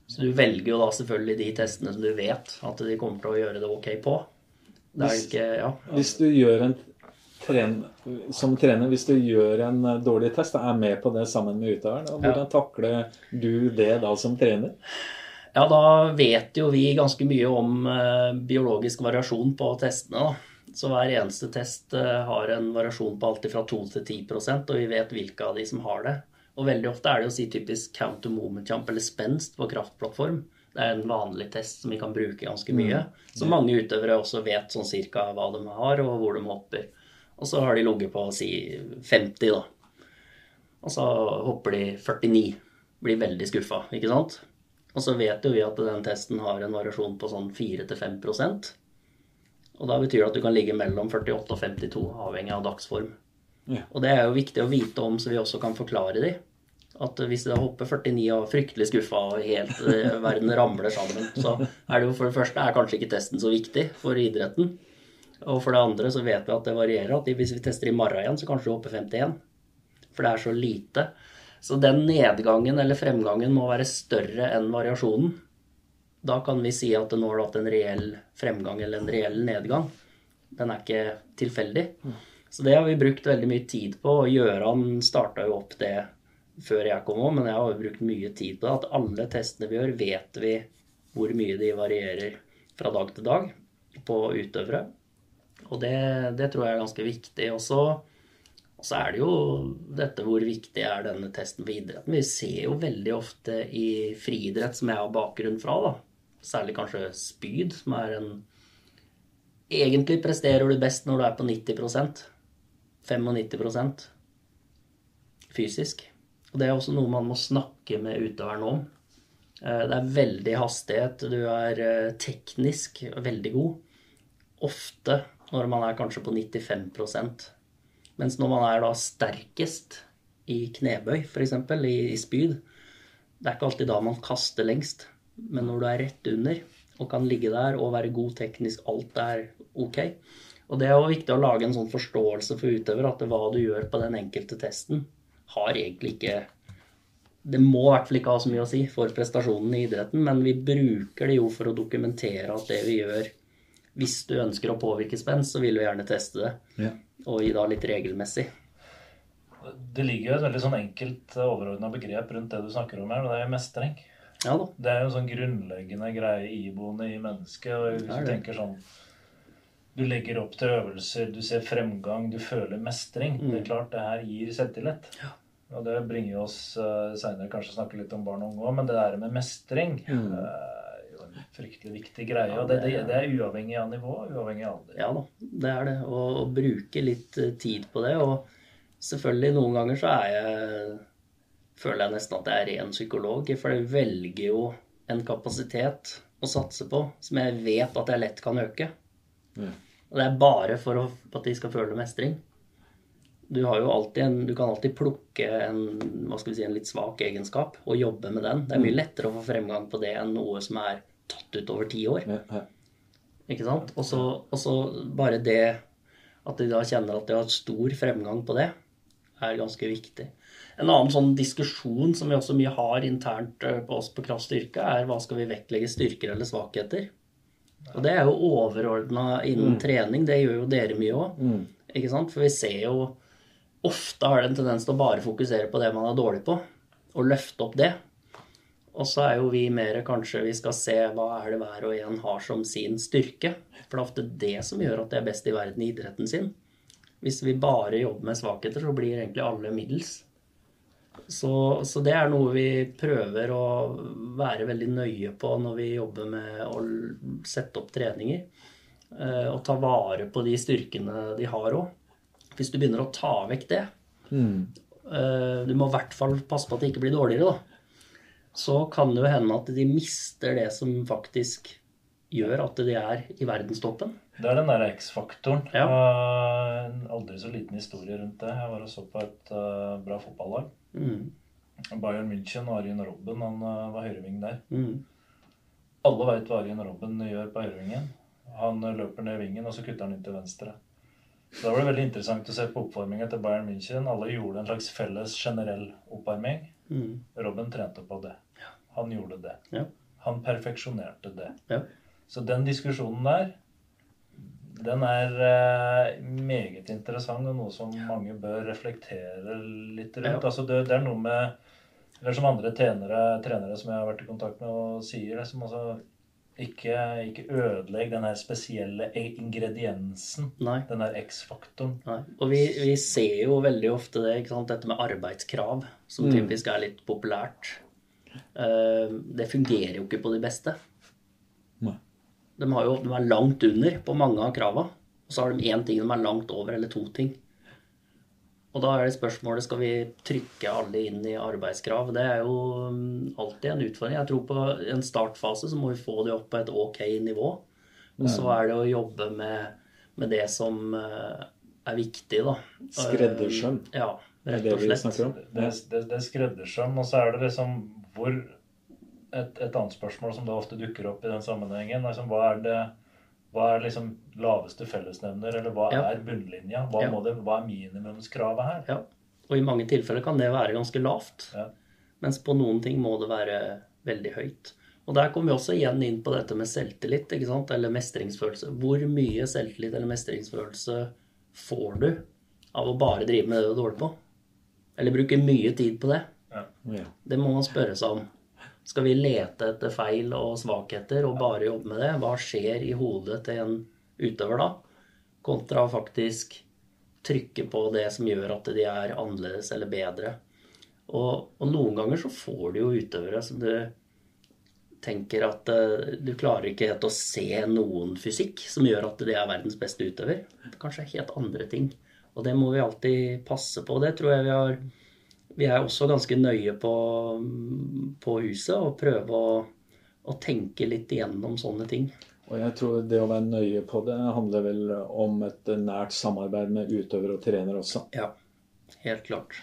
Så du velger jo da selvfølgelig de testene som du vet at de kommer til å gjøre det ok på. Det ikke, ja. Hvis du gjør en tren, som trener, hvis du gjør en dårlig test, er med på det sammen med utøveren, hvordan takler du det da som trener? Ja, da vet jo vi ganske mye om eh, biologisk variasjon på testene. da. Så hver eneste test eh, har en variasjon på alltid fra 2 til 10% og vi vet hvilke av de som har det. Og veldig ofte er det å si typisk counter moment jump eller spenst på kraftplattform. Det er en vanlig test som vi kan bruke ganske mye. Mm. Så mange utøvere også vet sånn cirka hva de har, og hvor de hopper. Og så har de ligget på si 50, da. Og så hopper de 49. Blir veldig skuffa, ikke sant? Og så vet jo vi at den testen har en variasjon på sånn 4-5 og da betyr det at du kan ligge mellom 48 og 52, avhengig av dagsform. Ja. Og det er jo viktig å vite om, så vi også kan forklare de. At hvis du hopper 49 og fryktelig skuffa og helt eh, verden ramler sammen, så er det jo for det første er kanskje ikke testen så viktig for idretten. Og for det andre så vet vi at det varierer. At hvis vi tester i morgen igjen, så kanskje du hopper 51. For det er så lite. Så den nedgangen eller fremgangen må være større enn variasjonen. Da kan vi si at nå har du hatt en reell fremgang eller en reell nedgang. Den er ikke tilfeldig. Så det har vi brukt veldig mye tid på. og Gjøran starta jo opp det før jeg kom òg, men jeg har jo brukt mye tid på det. At alle testene vi gjør, vet vi hvor mye de varierer fra dag til dag på utøvere. Og det, det tror jeg er ganske viktig. Og så, og så er det jo dette hvor viktig er denne testen for idretten. Vi ser jo veldig ofte i friidrett, som jeg har bakgrunn fra, da, Særlig kanskje spyd, som er en Egentlig presterer du best når du er på 90% 95% fysisk. Og det er også noe man må snakke med utøveren om. Eh, det er veldig hastighet. Du er eh, teknisk veldig god. Ofte når man er kanskje på 95% Mens når man er da sterkest i knebøy, f.eks., i, i spyd Det er ikke alltid da man kaster lengst. Men når du er rett under og kan ligge der og være god teknisk, alt er ok. Og det er jo viktig å lage en sånn forståelse for utøver at hva du gjør på den enkelte testen, har egentlig ikke Det må i hvert fall ikke ha så mye å si for prestasjonen i idretten, men vi bruker det jo for å dokumentere at det vi gjør Hvis du ønsker å påvirke spenst, så vil du gjerne teste det. Ja. Og gi da litt regelmessig. Det ligger jo et veldig sånn enkelt overordna begrep rundt det du snakker om her, og det er mestring. Ja. Det er jo en sånn grunnleggende greie iboende i mennesket. og hvis du tenker sånn Du legger opp til øvelser, du ser fremgang, du føler mestring. Mm. Det er klart det her gir selvtillit. Ja. Og det bringer oss uh, seinere kanskje snakke litt om barn og unge òg, men det der med mestring mm. uh, er jo en fryktelig viktig greie. Ja, det, og det, det, er uavhengig av nivå, uavhengig av alder. Ja da, det er det. Å bruke litt eh, tid på det. Og selvfølgelig, noen ganger så er jeg føler jeg nesten at jeg er ren psykolog. For jeg velger jo en kapasitet å satse på som jeg vet at jeg lett kan øke. Mm. Og det er bare for å, at de skal føle mestring. Du, en, du, kan alltid plukke en, hva skal vi si, en litt svak egenskap og jobbe med den. Det er mye mm. lettere å få fremgang på det enn noe som er tatt ut over ti år. Ikke sant? Og så bare det At de da kjenner at de har stor fremgang på det, er ganske viktig. En annen sånn diskusjon som vi også mye har internt eh, på oss på kraftstyrke, er hva skal vi vektlegge styrker eller svakheter? Og det er jo overordna innen mm. trening. Det gjør jo dere mye òg. Mm. Ikke sant? For vi ser jo Ofte har det en tendens til å bare fokusere på det man er dårlig på, og løfte opp det. Og så er jo vi mer kanskje vi skal se hva er det hver og en har som sin styrke. For det er ofte det som gjør at de er best i verden i idretten sin. Hvis vi bare jobber med svakheter, så blir egentlig alle middels. Så, så, det er noe vi prøver å være veldig nøye på når vi jobber med å sette opp treninger. Eh, og ta vare på de styrkene de har òg. Hvis du begynner å ta vekk det mm. Du må i hvert fall passe på at det ikke blir dårligere, da. Så kan det jo hende at de mister det som faktisk gjør at de er i verdenstoppen. Det er den der X-faktoren. Ja. En aldri så liten historie rundt det. Jeg var og så på et uh, bra fotballag. Mm. Bayern München og Arjen Robben han uh, var høyreving der. Mm. Alle veit hva Arjen Robben gjør på høyrevingen. Han løper ned vingen, og så kutter han inn til venstre. Så Da var det veldig interessant å se på oppvarminga til Bayern München. Alle gjorde en slags felles generell oppvarming. Mm. Robben trente på det. Han gjorde det. Ja. Han perfeksjonerte det. Ja. Så den diskusjonen der den er uh, meget interessant og noe som mange bør reflektere litt rundt. Altså det, det, er noe med Eller som andre trenere, trenere, som jeg har vært i kontakt med, og sier det, som altså ikke, ikke ødelegg den her spesielle ingrediensen. Nei. Den der X-faktoren. Og vi, vi, ser jo veldig ofte det, dette med arbeidskrav, som mm. typisk er litt populært. Uh, det fungerer jo ikke på de beste. De, jo, de, er langt under på mange av krava. Og så har de én ting de er langt over, eller to ting. Og da er det spørsmålet skal vi trykke alle inn i arbeidskrav. Det er jo mm, alltid en utfordring. Jeg tror på en startfase så må vi få det opp på et ok nivå. Og så er det å jobbe med, med det som eh, er viktig, da. Skreddersøm. Ja, rett og slett. Det, det, det, det er skreddersøm, og så er det liksom hvor et, et, annet spørsmål som da ofte dukker opp i den sammenhengen. Altså, hva er det hva er liksom laveste fellesnevner, eller hva ja. er bunnlinja? Hva, ja. det, hva, er minimumskravet her? Ja. Og i mange tilfeller kan det være ganske lavt. Ja. Mens på noen ting må det være veldig høyt. Og der kommer vi også igjen inn på dette med selvtillit ikke sant? eller mestringsfølelse. Hvor mye selvtillit eller mestringsfølelse får du av å bare drive med det du er dårlig på? Eller bruke mye tid på det? Det må man spørre seg om. Skal vi lete etter feil og svakheter og bare jobbe med det? Hva skjer i hodet til en utøver da? Kontra faktisk trykke på det som gjør at de er annerledes eller bedre. Og, og noen ganger så får du jo utøvere som du tenker at uh, du klarer ikke helt å se noen fysikk som gjør at de er verdens beste utøver. Kanskje helt andre ting. Og det må vi alltid passe på. Det tror jeg vi har vi er også ganske nøye på, på huset og prøve å, å, tenke litt igjennom sånne ting. Og jeg tror det å være nøye på det handler vel om et nært samarbeid med utøver og trener også. Ja, helt klart.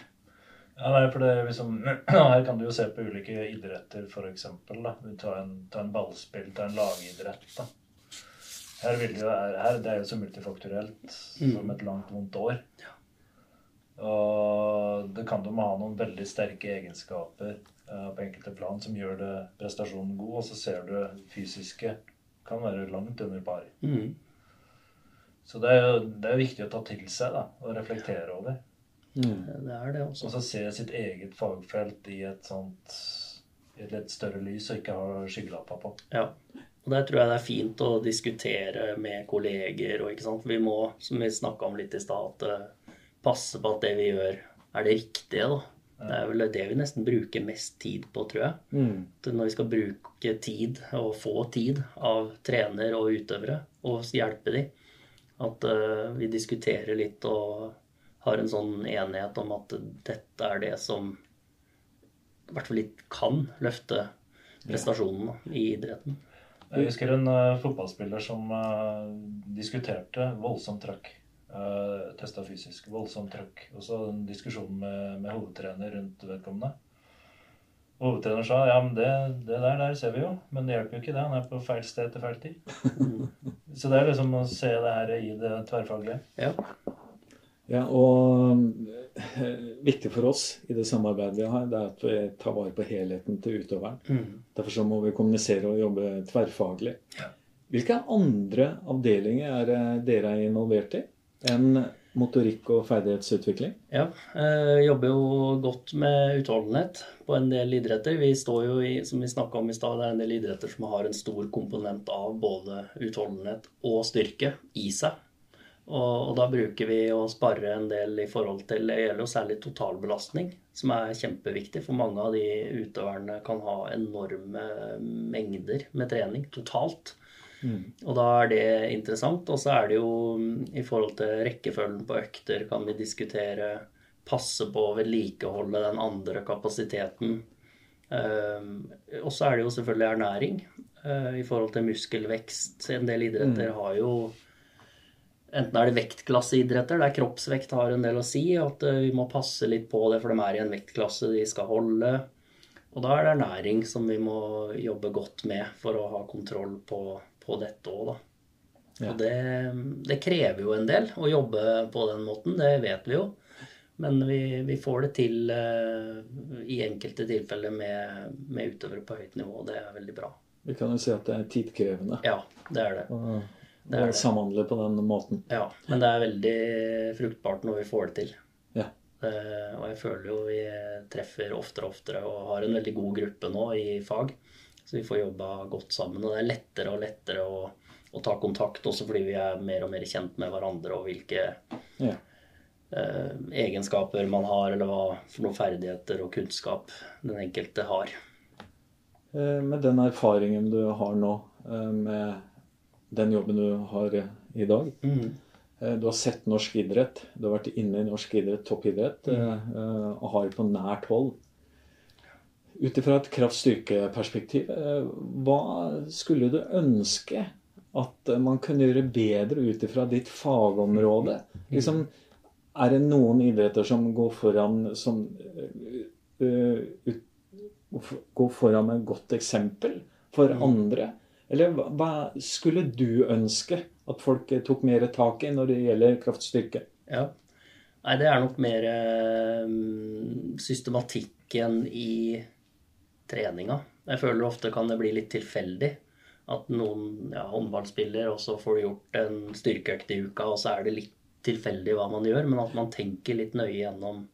Ja, nei, for det liksom, Her kan du jo se på ulike idretter, f.eks. Ta, tar en, ta en ballspill, ta en lagidrett. da. Her, vil det, her det er jo så multifaktorelt mm. som et langt, vondt år. Ja. Og det kan jo ha noen veldig sterke egenskaper uh, på enkelte plan som gjør det prestasjonen god, og så ser du fysiske kan være langt under par. Mm. Så det er jo det er viktig å ta til seg da, og reflektere over. Mm. Det er det også. Og så se sitt eget fagfelt i et sånt i et litt større lys og ikke ha skyggelappa på. Ja. Og der tror jeg det er fint å diskutere med kolleger. og ikke sant? Vi må, som vi snakka om litt i stad, passe på at det vi gjør, er det riktige. da. Det er vel det vi nesten bruker mest tid på, tror jeg. Mm. Når vi skal bruke tid, og få tid, av trener og utøvere, og hjelpe dem. At uh, vi diskuterer litt og har en sånn enighet om at dette er det som i hvert fall litt kan løfte prestasjonene i idretten. Jeg husker en uh, fotballspiller som uh, diskuterte voldsomt trøkk Uh, eh, Testa fysisk. Voldsomt trøkk. Og så en diskusjon med, med, hovedtrener rundt vedkommende. Hovedtrener sa ja, men det, det, der der ser vi jo, men det hjelper jo ikke det. Han er på feil sted til feil tid. Så det er liksom å se det her i det tverrfaglige. Ja. Ja, og eh, viktig for oss i det samarbeidet vi har, det er at vi tar vare på helheten til utøveren. Mm. Derfor så må vi kommunisere og jobbe tverrfaglig. Ja. Hvilke andre avdelinger er dere er involvert i enn motorikk og ferdighetsutvikling? Ja, jeg jobber jo godt med utholdenhet på en del idretter. Vi står jo i, som vi snakka om i stad, det er en del idretter som har en stor komponent av både utholdenhet og styrke i seg. Og, og da bruker vi å spare en del i forhold til Det gjelder jo særlig totalbelastning, som er kjempeviktig. For mange av de utøverne kan ha enorme mengder med trening totalt. Mm. Og da er det interessant. Og så er det jo mm, i forhold til rekkefølgen på økter, kan vi diskutere passe på å vedlikeholde den andre kapasiteten. Um, og så er det jo selvfølgelig ernæring uh, i forhold til muskelvekst. En del idretter har jo Enten er det vektklasseidretter der kroppsvekt har en del å si, at uh, vi må passe litt på det, for de er i en vektklasse de skal holde. Og da er det ernæring som vi må jobbe godt med for å ha kontroll på, på dette òg, da. Ja. Og det, det krever jo en del å jobbe på den måten, det vet vi jo. Men vi, vi får det til uh, i enkelte tilfeller med, med utøvere på høyt nivå. og Det er veldig bra. Vi kan jo si at det er tidkrevende Ja, det er det. Og, Det er det. samhandle på den måten. Ja, Men det er veldig fruktbart når vi får det til. Ja. Eh, og jeg føler jo vi treffer oftere og oftere og har en veldig god gruppe nå i fag. Så vi får jobba godt sammen. Og det er lettere og lettere å, å ta kontakt også fordi vi er mer og mer kjent med hverandre og hvilke Ja. eh, egenskaper man har, eller hva for noen ferdigheter og kunnskap den enkelte har. Eh, Med den erfaringen du har nå, eh, med den jobben du har i dag Mm. eh, Du har sett norsk idrett, du har vært inne i norsk idrett, toppidrett, Mm. og har på nært hold. Ut ifra et kraft-styrke-perspektiv, eh, hva skulle du ønske at man kunne gjøre bedre ut ifra ditt fagområde? Liksom, er det noen idretter som går foran som eh, ut- Går foran med et godt eksempel for andre? Eller hva- skulle du ønske at folk tok mer tak i når det gjelder kraftstyrke? Ja. Nei, det er nok mer eh, systematikken i treninga. Jeg føler ofte kan det bli litt tilfeldig. At noen ja, håndballspiller, og så får du gjort en styrkeøkt i uka, og så er det litt tilfeldig hva man gjør, men at man tenker litt nøye gjennom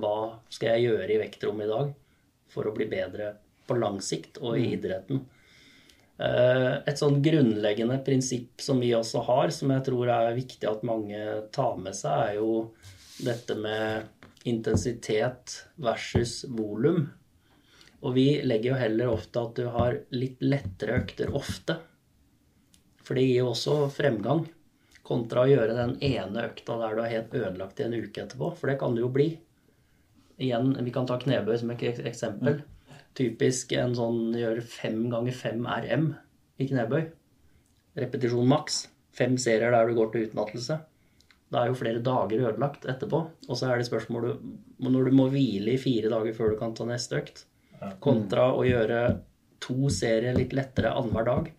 hva skal jeg gjøre i vektrommet i dag for å bli bedre på lang sikt og i idretten. Eh, Et sånn grunnleggende prinsipp som vi også har, som jeg tror er viktig at mange tar med seg, er jo dette med intensitet versus volum. Og vi legger jo heller ofte at du har litt lettere økter ofte. For det gir jo også fremgang. Kontra å gjøre den ene økta der du er helt ødelagt i en uke etterpå. For det kan det jo bli. Igjen, vi kan ta knebøy som et eksempel. Typisk en sånn gjør fem ganger fem RM i knebøy. Repetisjon maks. Fem serier der du går til utmattelse. Da er jo flere dager ødelagt etterpå. Og så er det spørsmålet når du må hvile i fire dager før du kan ta neste økt, kontra å gjøre to serier litt lettere annenhver dag.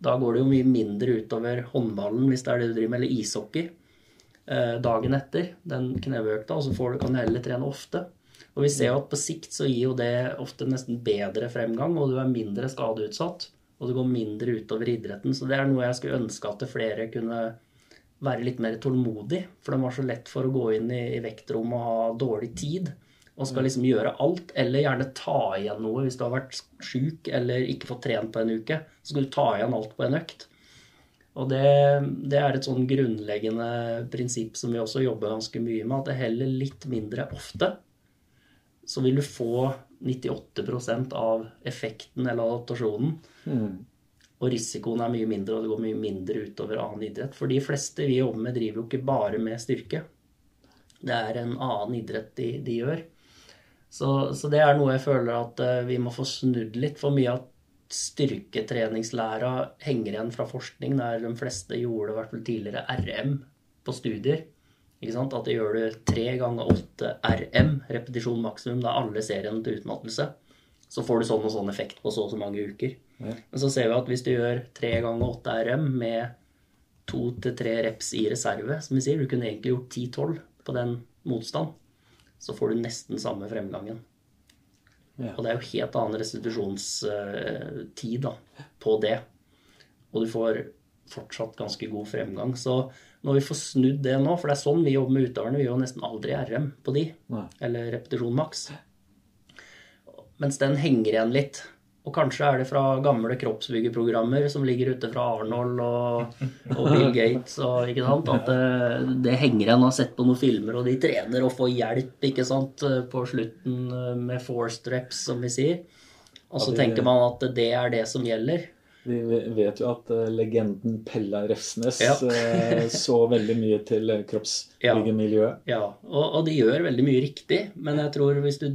Da går det jo mye mindre utover håndballen hvis det er det du driver med, eller ishockey. eh, Dagen etter den knebøkta, og så får du, kan du heller trene ofte. Og vi ser jo at på sikt så gir jo det ofte nesten bedre fremgang, og du er mindre skadeutsatt. Og det går mindre utover idretten. Så det er noe jeg skulle ønske at flere kunne være litt mer tålmodig. For det var så lett for å gå inn i, i vektrommet og ha dårlig tid. Og skal liksom gjøre alt, eller gjerne ta igjen noe hvis du har vært sjuk eller ikke fått trent på en uke. Så skal du ta igjen alt på en økt. Og det, det er et sånn grunnleggende prinsipp som vi også jobber ganske mye med, at det heller litt mindre ofte. Så vil du få 98% av effekten eller adaptasjonen. Og risikoen er mye mindre, og det går mye mindre utover annen idrett. For de fleste vi jobber med, driver jo ikke bare med styrke. Det er en annen idrett de, de gjør. Så, så det er noe jeg føler at eh, vi må få snudd litt. For mye av styrketreningslæra henger igjen fra forskning, der de fleste gjorde i hvert fall tidligere RM på studier. Ikke sant? At det gjør du tre ganger åtte RM, repetisjon maksimum, da alle seriene til utmattelse. så får du sånn og sånn effekt på så og så mange uker. Ja. Men så ser vi at hvis du gjør tre ganger åtte RM med to til tre reps i reserve, som vi sier, du kunne egentlig gjort 10-12 på den motstand, så får du nesten samme fremgangen. Ja. Og det er jo helt annen restitusjonstid da, på det. Og du får fortsatt ganske god fremgang. Så når vi får snudd det nå, for det er sånn vi jobber med utøverne, vi gjør nesten aldri RM på de, Nei. eller repetisjon maks. Mens den henger igjen litt. Og kanskje er det fra gamle kroppsbyggerprogrammer som ligger ute fra Arnold og, og Bill Gates og at det, det henger igjen. Har sett på noen filmer, og de trener og får hjelp ikke sant, på slutten eh, med four streps, som vi sier. Og så Ja, tenker man at det er det som gjelder. Vi vet jo at eh, legenden Pella Refsnes Ja. eh, så veldig mye til kroppsbyggemiljøet. Ja, Ja, og, og de gjør veldig mye riktig, men jeg tror hvis du,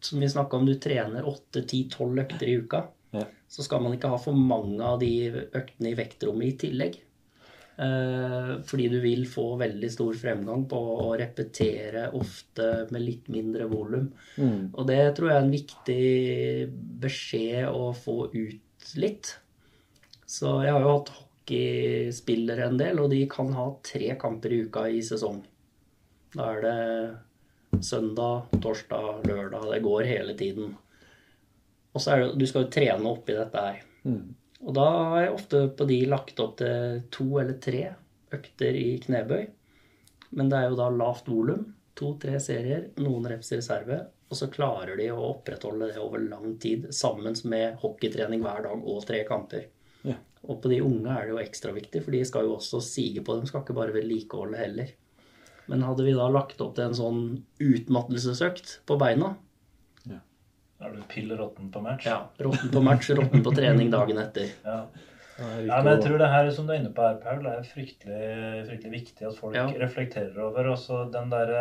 som vi snakka om, du trener 8-10-12 økter i uka, Ja. så skal man ikke ha for mange av de øktene i vektrommet i tillegg. Eh, fordi du vil få veldig stor fremgang på å repetere ofte med litt mindre volum. Mm. Og det tror jeg er en viktig beskjed å få ut litt. Så jeg har jo hatt hockeyspillere en del, og de kan ha tre kamper i uka i sesong. Da er det søndag, torsdag, lørdag. Det går hele tiden. Og så er det, du skal jo trene oppi dette her. Mm. Og da har jeg ofte på de lagt opp til to eller tre økter i knebøy. Men det er jo da lavt volum. To-tre serier, noen reps i reserve. Og så klarer de å opprettholde det over lang tid sammen med hockeytrening hver dag og tre kamper. Ja. Og på de unge er det jo ekstra viktig, for de skal jo også sige på. De skal ikke bare vedlikeholde heller. Men hadde vi da lagt opp til en sånn utmattelsesøkt på beina, Da er du pill råtten på match. ja, råtten på match, råtten på trening dagen etter. Ja. Ja, men jeg tror det her som du er inne på her, Paul, er fryktelig, fryktelig viktig at folk Ja. reflekterer over. Også den der,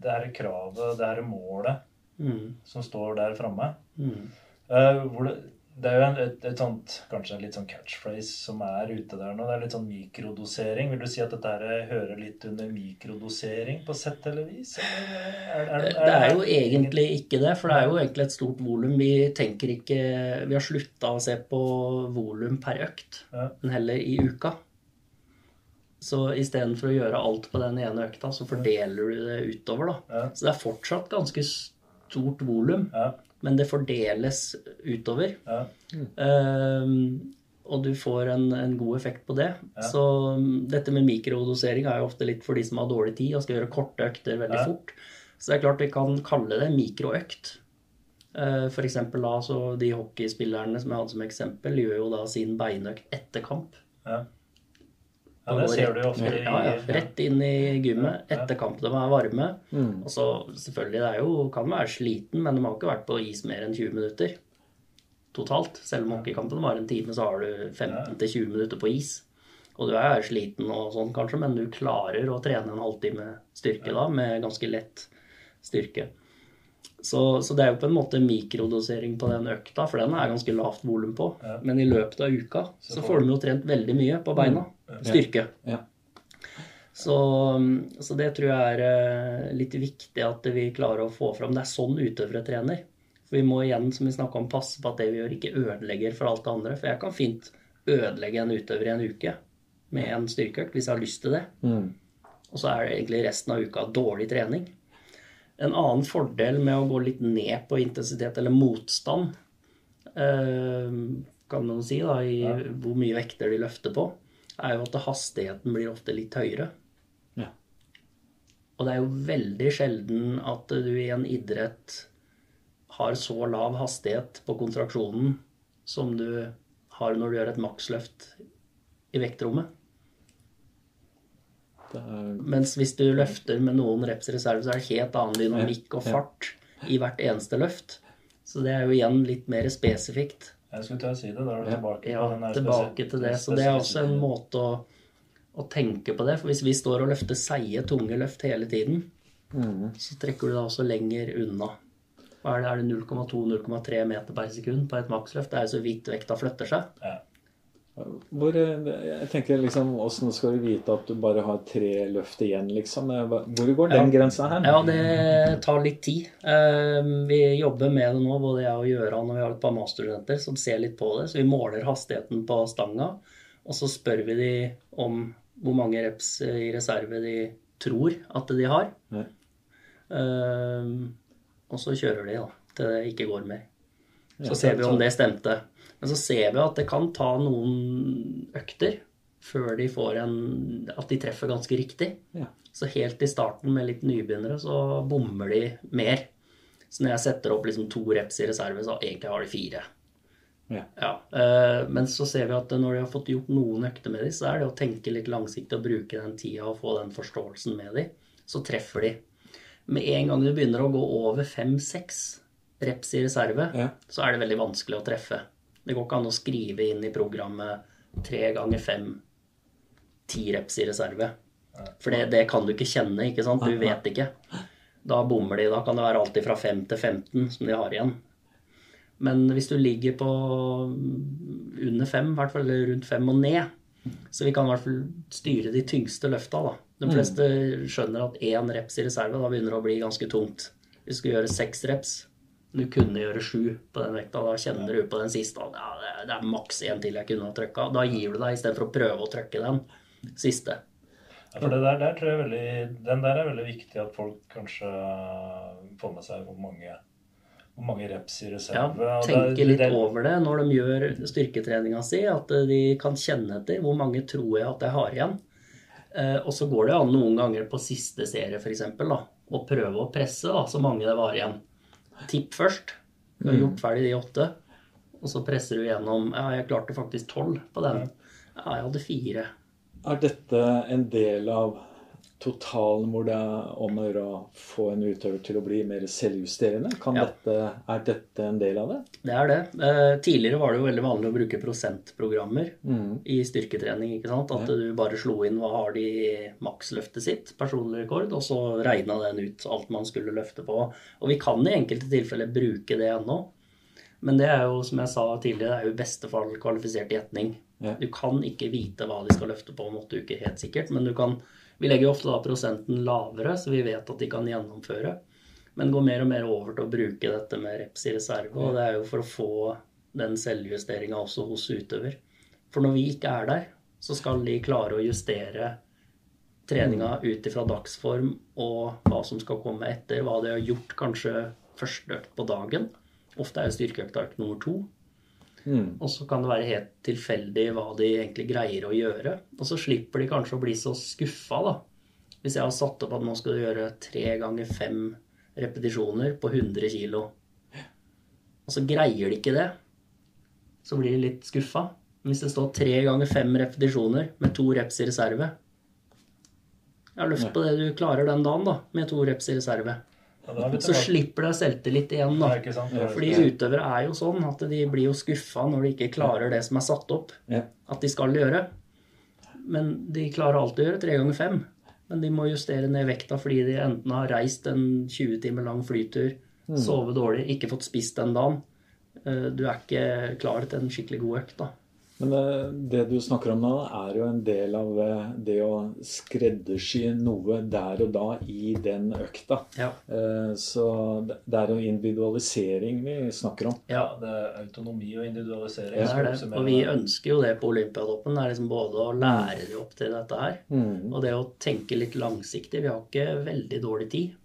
det her kravet, det her målet Mm, som står der framme. mm. Uh, hvor det, det er jo en, et, et sånt, kanskje en litt sånn catchphrase som er ute der nå. Det er litt sånn mikrodosering. Vil du si at dette her hører litt under mikrodosering på sett eller vis? Eller er, Det er jo egentlig ikke det, for det er jo egentlig et stort volum. Vi tenker ikke Vi har slutta å se på volum per økt, Ja. men heller i uka. Så istedenfor å gjøre alt på den ene økta, så fordeler du det utover, da. Ja. Så det er fortsatt ganske stort volum, Ja, men det fordeles utover. ja, Ehm, og du får en, en god effekt på det. Ja. Så um, dette med mikrodosering er jo ofte litt for de som har dårlig tid og skal gjøre korte økter veldig Ja. fort. Så det er klart vi kan kalle det mikroøkt. For eksempel da, så de hockeyspillerne som jeg hadde som eksempel, gjør jo da sin beinøkt etter kamp. Ja. det ser du jo ofte Ja, ja, rett inn i gymmet etter kamp. De er varme. Mm. Og så selvfølgelig, det er jo, kan være sliten, men de har ikke vært på is mer enn 20 minutter totalt. Selv om hockeykampen var en time, så har du 15-20 minutter på is. Og du er sliten og sånn kanskje, men du klarer å trene en halvtime styrke da, med ganske lett styrke. Så, så det er jo på en måte mikrodosering på den økta, for den er ganske lavt volum på. Ja. Men i løpet av uka så, Så får de jo trent veldig mye på beina. Styrke. Ja. Så, så det tror jeg er eh, litt viktig at vi klarer å få fram. Det er sånn utøvere trener. For vi må igjen, som vi snakka om, passe på at det vi gjør, ikke ødelegger for alt det andre. For jeg kan fint ødelegge en utøver i en uke med en styrkeøkt hvis jeg har lyst til det. Mm. Og så er det egentlig resten av uka dårlig trening. En annen fordel med å gå litt ned på intensitet eller motstand, eh, kan man si, da, i hvor mye vekter de løfter på, er jo at hastigheten blir ofte litt høyere. Ja. Og det er jo veldig sjelden at du i en idrett har så lav hastighet på kontraksjonen som du har når du gjør et maksløft i vektrommet. Er, Mens hvis du løfter med noen reps reserve, så er det helt annen dynamikk og fart i hvert eneste løft. Så det er jo igjen litt mer spesifikt. Jeg skulle til å si det. Da er du tilbake Ja, tilbake til det. Så det er også en måte å, å tenke på det. For hvis vi står og løfter seige, tunge løft hele tiden, mm. så trekker du da også lenger unna. Hva er det, er det 0,2-0,3 meter per sekund på et maksløft? Det er jo så vidt vekta flytter seg. Ja. Hvor, eh, jeg tenker liksom, Åssen skal du vite at du bare har tre løft igjen, liksom? Hvor går den ja. grensa her? Ja, det tar litt tid. Eh, vi jobber med det nå, både jeg og Gjøran, og vi har et par masterstudenter som ser litt på det. Så vi måler hastigheten på stanga, og så spør vi de om hvor mange reps i reserve de tror at de har. Ja. Og så kjører de da, til det ikke går mer. Så ser vi om det stemte. Men så ser vi at det kan ta noen økter før de får en At de treffer ganske riktig. Ja. Så helt i starten med litt nybegynnere så bommer de mer. Så når jeg setter opp liksom to reps i reserve, så egentlig har de fire. Ja. ja. Eh, men så ser vi at når de har fått gjort noen økter med dem, så er det å tenke litt langsiktig og bruke den tida og få den forståelsen med dem, så treffer de. Med en gang du begynner å gå over fem-seks reps i reserve, ja. så er det veldig vanskelig å treffe. Det går ikke an å skrive inn i programmet tre ganger fem ti reps i reserve. For det, det, kan du ikke kjenne, ikke sant? Du vet ikke. Da bommer de. Da kan det være alltid fra 5 til 15 som de har igjen. Men hvis du ligger på under 5, i hvert fall eller rundt 5 og ned, så vi kan i hvert fall styre de tyngste løfta. da. De mm. fleste skjønner at én reps i reserve da begynner det å bli ganske tungt. Hvis du skal gjøre seks reps, du kunne gjøre sju på den vekta. Da kjenner du på den siste ja, det, er, maks én til jeg kunne ha trykka. Da gir du deg istedenfor å prøve å trykke den siste. Ja, for det der, der, tror jeg veldig, Den der er veldig viktig at folk kanskje får med seg hvor mange, hvor mange reps i reserve. Ja, tenke litt det, over det når de gjør styrketreninga si. At de kan kjenne etter hvor mange tror jeg at jeg har igjen. Eh, og så går det an noen ganger på siste serie f.eks. å prøve å presse da, så mange det var igjen tipp først. Du har mm. gjort ferdig de åtte. Og så presser du gjennom Ja, jeg klarte faktisk tolv på den. Ja, jeg hadde fire. Er dette en del av totalen hvor det er om å gjøre å få en utøver til å bli mer selvjusterende? Ja. Dette, er dette en del av det? Det er det. Eh, tidligere var det jo veldig vanlig å bruke prosentprogrammer mm. i styrketrening. ikke sant? At ja. du bare slo inn hva har de i maksløftet sitt, personlig rekord, og så regna den ut alt man skulle løfte på. Og vi kan i enkelte tilfeller bruke det ennå. Men det er jo, som jeg sa tidligere, det er jo i beste fall kvalifisert gjetning. Ja. Du kan ikke vite hva de skal løfte på om åtte uker, helt sikkert, men du kan vi legger jo ofte da prosenten lavere, så vi vet at de kan gjennomføre. Men går mer og mer over til å bruke dette med reps i reserve. Og det er jo for å få den selvjusteringa også hos utøver. For når vi ikke er der, så skal de klare å justere treninga mm. ut ifra dagsform og hva som skal komme etter. Hva de har gjort kanskje første økt på dagen. Ofte er jo styrkeøkta økt nummer to. Mm. Og så kan det være helt tilfeldig hva de egentlig greier å gjøre. Og så slipper de kanskje å bli så skuffa, da. Hvis jeg har satt opp at nå skal du gjøre tre ganger fem repetisjoner på 100 kg, og så greier de ikke det, så blir de litt skuffa. Hvis det står tre ganger fem repetisjoner med to reps i reserve Ja, løft på det du klarer den dagen, da, med to reps i reserve. Så slipper du selvtillit igjen, da. Fordi utøvere er jo sånn at de blir jo skuffa når de ikke klarer det som er satt opp at de skal gjøre. Men de klarer alltid å gjøre tre ganger fem. Men de må justere ned vekta fordi de enten har reist en 20 timer lang flytur, sove sovet dårlig, ikke fått spist den dagen. Eh, du er ikke klar til en skikkelig god økt, da. Men eh, det du snakker om nå, er jo en del av eh, det å skreddersy noe der og da i den økta. Ja. Eh, så det er jo individualisering vi snakker om. Ja, det er autonomi og individualisering. Ja, det er det. Og vi ønsker jo det på Olympiatoppen. Det er liksom både å lære dem opp til dette her, mm. og det å tenke litt langsiktig. Vi har ikke veldig dårlig tid.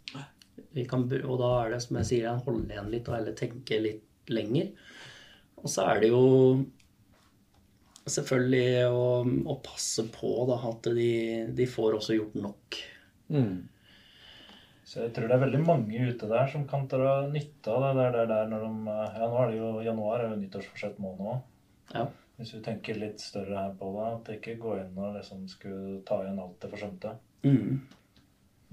Kan, og da er det som jeg sier, holde igjen litt og heller tenke litt lenger. Og så er det jo selvfølgelig å, å passe på da, at de, de, får også gjort nok. Mm. Så jeg tror det er veldig mange ute der som kan dra nytte av det der, der, der når de Ja, nå er det jo januar, er jo nyttårsforsett måned òg. Ja. Hvis du tenker litt større her på det, at det ikke går inn og liksom skulle ta igjen alt det forsømte. Mm.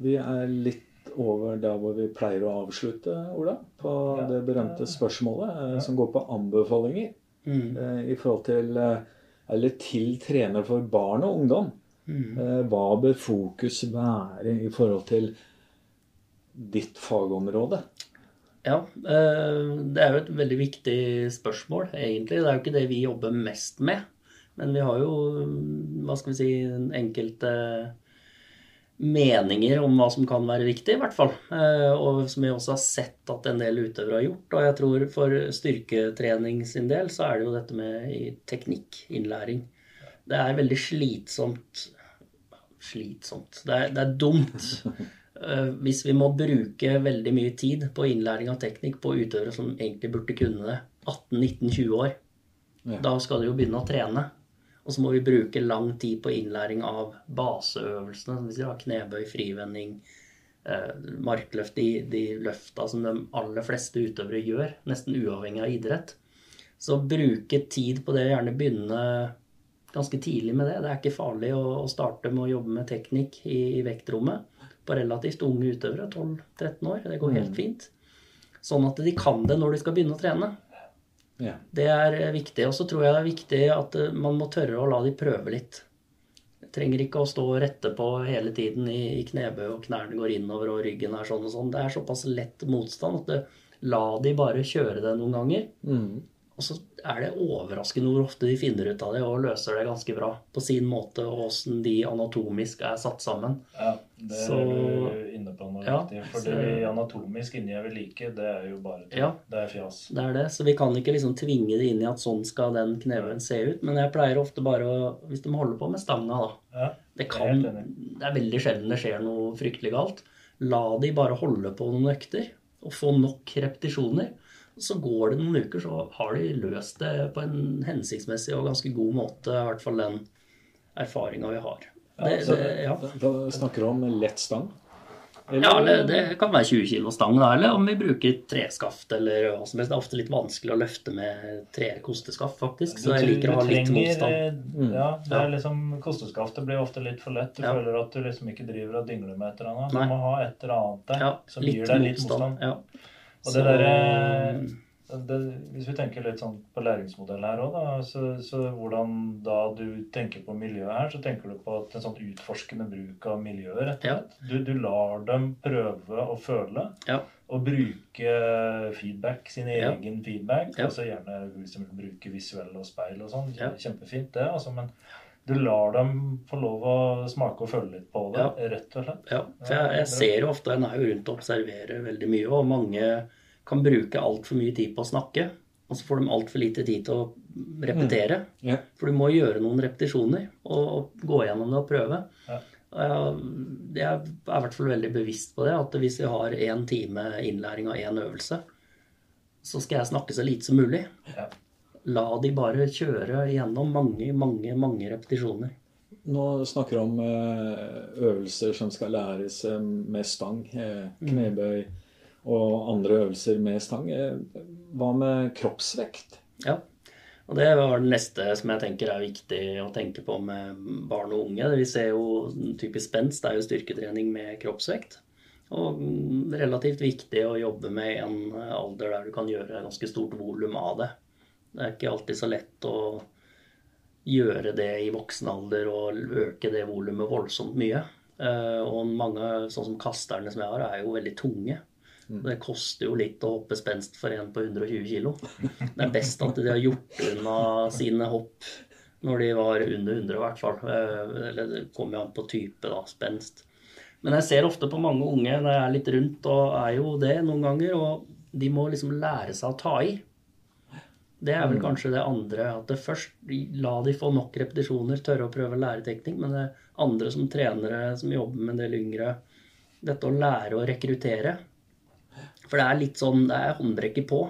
Vi er litt over der hvor vi pleier å avslutte, Ola, på ja. det berømte spørsmålet eh, ja. som går på anbefalinger mm. eh, i forhold til eh, eller til trener for barn og ungdom. Mm. Eh, hva bør fokus være i forhold til ditt fagområde? Ja, eh, det er jo et veldig viktig spørsmål, egentlig. Det er jo ikke det vi jobber mest med. Men vi har jo, hva skal vi si, enkelte meninger om hva som kan være viktig, i hvert fall. Eh, og som vi også har sett at en del utøvere har gjort. Og jeg tror for styrketrening sin del så er det jo dette med teknikk, innlæring. Det er veldig slitsomt Slitsomt. Det er, det er dumt eh, hvis vi må bruke veldig mye tid på innlæring av teknikk på utøvere som egentlig burde kunne det 18-19-20 år. Da skal de jo begynne å trene. Og så må vi bruke lang tid på innlæring av baseøvelsene. som vi sier, Knebøy, frivending, eh, markløft. De, de løfta som de aller fleste utøvere gjør, nesten uavhengig av idrett. Så bruke tid på det, gjerne begynne ganske tidlig med det. Det er ikke farlig å, å starte med å jobbe med teknikk i, i vektrommet på relativt unge utøvere, 12-13 år. Det går helt mm. fint. Sånn at de kan det når de skal begynne å trene. Ja. Det er viktig. Og så tror jeg det er viktig at eh, man må tørre å la de prøve litt. trenger ikke å stå og rette på hele tiden i, i knebøy, og knærne går innover og ryggen er sånn og sånn. Det er såpass lett motstand at det, la de bare kjøre det noen ganger. Mm. Og så er det overraskende hvor ofte de finner ut av det og løser det ganske bra på sin måte, og åssen de anatomisk er satt sammen. Ja, det så, er du inne på noe ja, viktig. For så, det anatomisk inni jeg vil like, det er jo bare. Ja, det er fjas. Det er det. Så vi kan ikke liksom tvinge det inn i at sånn skal den kneven se ut. Men jeg pleier ofte bare å Hvis de holder på med stanga, da. Ja, det, kan, det er veldig sjelden det skjer noe fryktelig galt. La de bare holde på noen økter og få nok repetisjoner. Så går det noen uker, så har de løst det på en hensiktsmessig og ganske god måte. I hvert fall den erfaringa vi har. Det, ja, det, ja. Da snakker du om lett stang? Eller? Ja, det, det, kan være 20 kg stang, da, eller om vi bruker treskaft eller hva som helst. Det er ofte litt vanskelig å løfte med tre kosteskaft, faktisk. Så jeg liker å ha litt motstand. Mm. Ja, det er liksom Kosteskaftet blir ofte litt for lett. Du ja. føler at du liksom ikke driver og dingler med et eller annet. Du må ha et eller annet der ja, som gir deg litt motstand. motstand. Ja. Og det derre det, Hvis vi tenker litt sånn på læringsmodell her òg, så, så, hvordan da du tenker på miljøet her, så tenker du på at en sånn utforskende bruk av miljøet, rett og slett. Ja. Du, du, lar dem prøve å føle. Ja. Og bruke feedback, sin egen feedback. Ja. Altså gjerne liksom, bruke visuelle og speil og sånn. Kjempefint, det. altså, men du lar dem få lov å smake og føle litt på det, ja. rett og slett. Ja, for jeg, jeg ser jo ofte En er jo rundt og observerer veldig mye, og mange kan bruke altfor mye tid på å snakke. Og så får de altfor lite tid til å repetere. Mm. Yeah. For du må gjøre noen repetisjoner og, og gå gjennom det og prøve. Ja. Jeg er i hvert fall veldig bevisst på det, at hvis vi har én time innlæring av én øvelse, så skal jeg snakke så lite som mulig. Ja la de bare kjøre gjennom mange, mange, mange repetisjoner. Nå snakker du om eh, øvelser som skal læres eh, med stang, eh, mm. knebøy og andre øvelser med stang. Hva med kroppsvekt? Ja, og det var det neste som jeg tenker er viktig å tenke på med barn og unge. Vi ser jo typisk spenst, er jo styrketrening med kroppsvekt. Og mm, relativt viktig å jobbe med i en alder der du kan gjøre ganske stort volum av det. Det er ikke alltid så lett å gjøre det i voksen alder og øke det volumet voldsomt mye. Eh, og mange, sånn som kasterne som jeg har, er jo veldig tunge. Mm. Det koster jo litt å hoppe spenst for en på 120 kg. Det er best at de har gjort unna sine hopp når de var under 100 i hvert fall. Eh, eller det kommer jo an på type, da, spenst. Men jeg ser ofte på mange unge når jeg er litt rundt, og er jo det noen ganger, og de må liksom lære seg å ta i. Det er vel mm. kanskje det andre. At det først la de få nok repetisjoner, tørre å prøve å lære teknikk. Men det andre som trenere som jobber med en del yngre, dette å lære å rekruttere. For det er litt sånn Det er håndbrekket på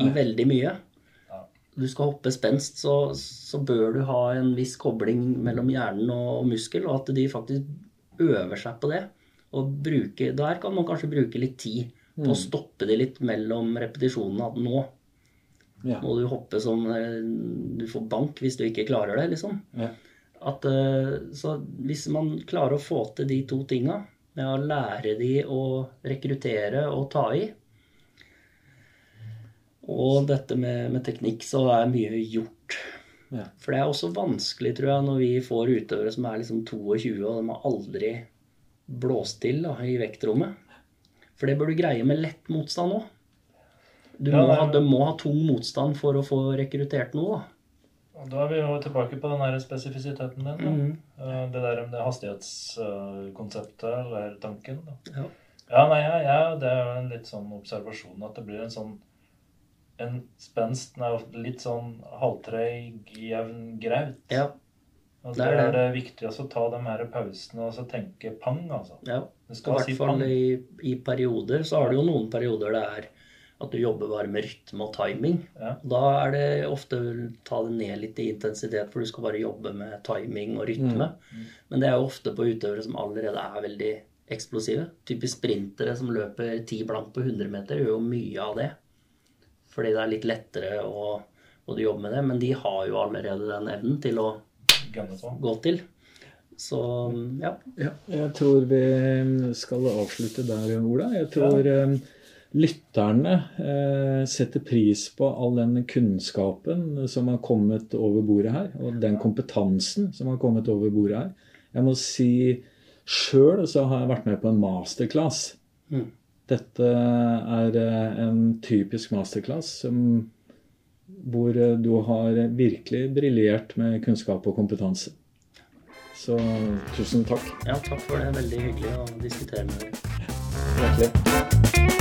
i veldig mye. Du skal hoppe spenst, så, så, bør du ha en viss kobling mellom hjernen og muskel, og at de faktisk øver seg på det. Og bruke, der kan man kanskje bruke litt tid på å mm. stoppe det litt mellom repetisjonene. At nå ja. Må du hoppe som eh, Du får bank hvis du ikke klarer det, liksom. Ja. At, eh, så hvis man klarer å få til de to tinga, med å lære de å rekruttere og ta i Og dette med, med teknikk, så er mye gjort. Ja. For det er også vanskelig, tror jeg, når vi får utøvere som er liksom 22, og de har aldri blåst til da, i vektrommet. For det bør du greie med lett motstand òg. Du må, ha, de må ha tung motstand for å få rekruttert noe. da. Da er vi jo tilbake på den her spesifisiteten din. Mm. Eh, Det der med hastighetskonseptet, eller tanken. Da. Ja. Ja, nei, ja, ja, det er jo en litt sånn observasjon at det blir en sånn En spenst er ofte litt sånn halvtreig, jevn graut. Ja, Og det er det. viktig å ta de her pausene og så tenke pang, altså. ja. Det I hvert fall i, i perioder så har du jo noen perioder det er at du jobber bare med rytme og timing. Ja. Da er det ofte å ta det ned litt i intensitet, for du skal bare jobbe med timing og rytme. Mm. Men det er jo ofte på utøvere som allerede er veldig eksplosive. Typisk sprintere som løper ti blank på 100 meter, gjør jo mye av det. Fordi det er litt lettere å å jobbe med det, men de har jo allerede den evnen til å gå til. Så ja. Ja, jeg tror vi skal avslutte der, Ola. Jeg tror eh, lytterne eh, setter pris på all den kunnskapen som har kommet over bordet her, og den kompetansen som har kommet over bordet her. Jeg må si sjøl så har jeg vært med på en masterclass. Mm. Dette er eh, en typisk masterclass som, hvor eh, du har virkelig briljert med kunnskap og kompetanse. Så tusen takk. ja, takk for det. Veldig hyggelig å diskutere med deg. Hjertelig.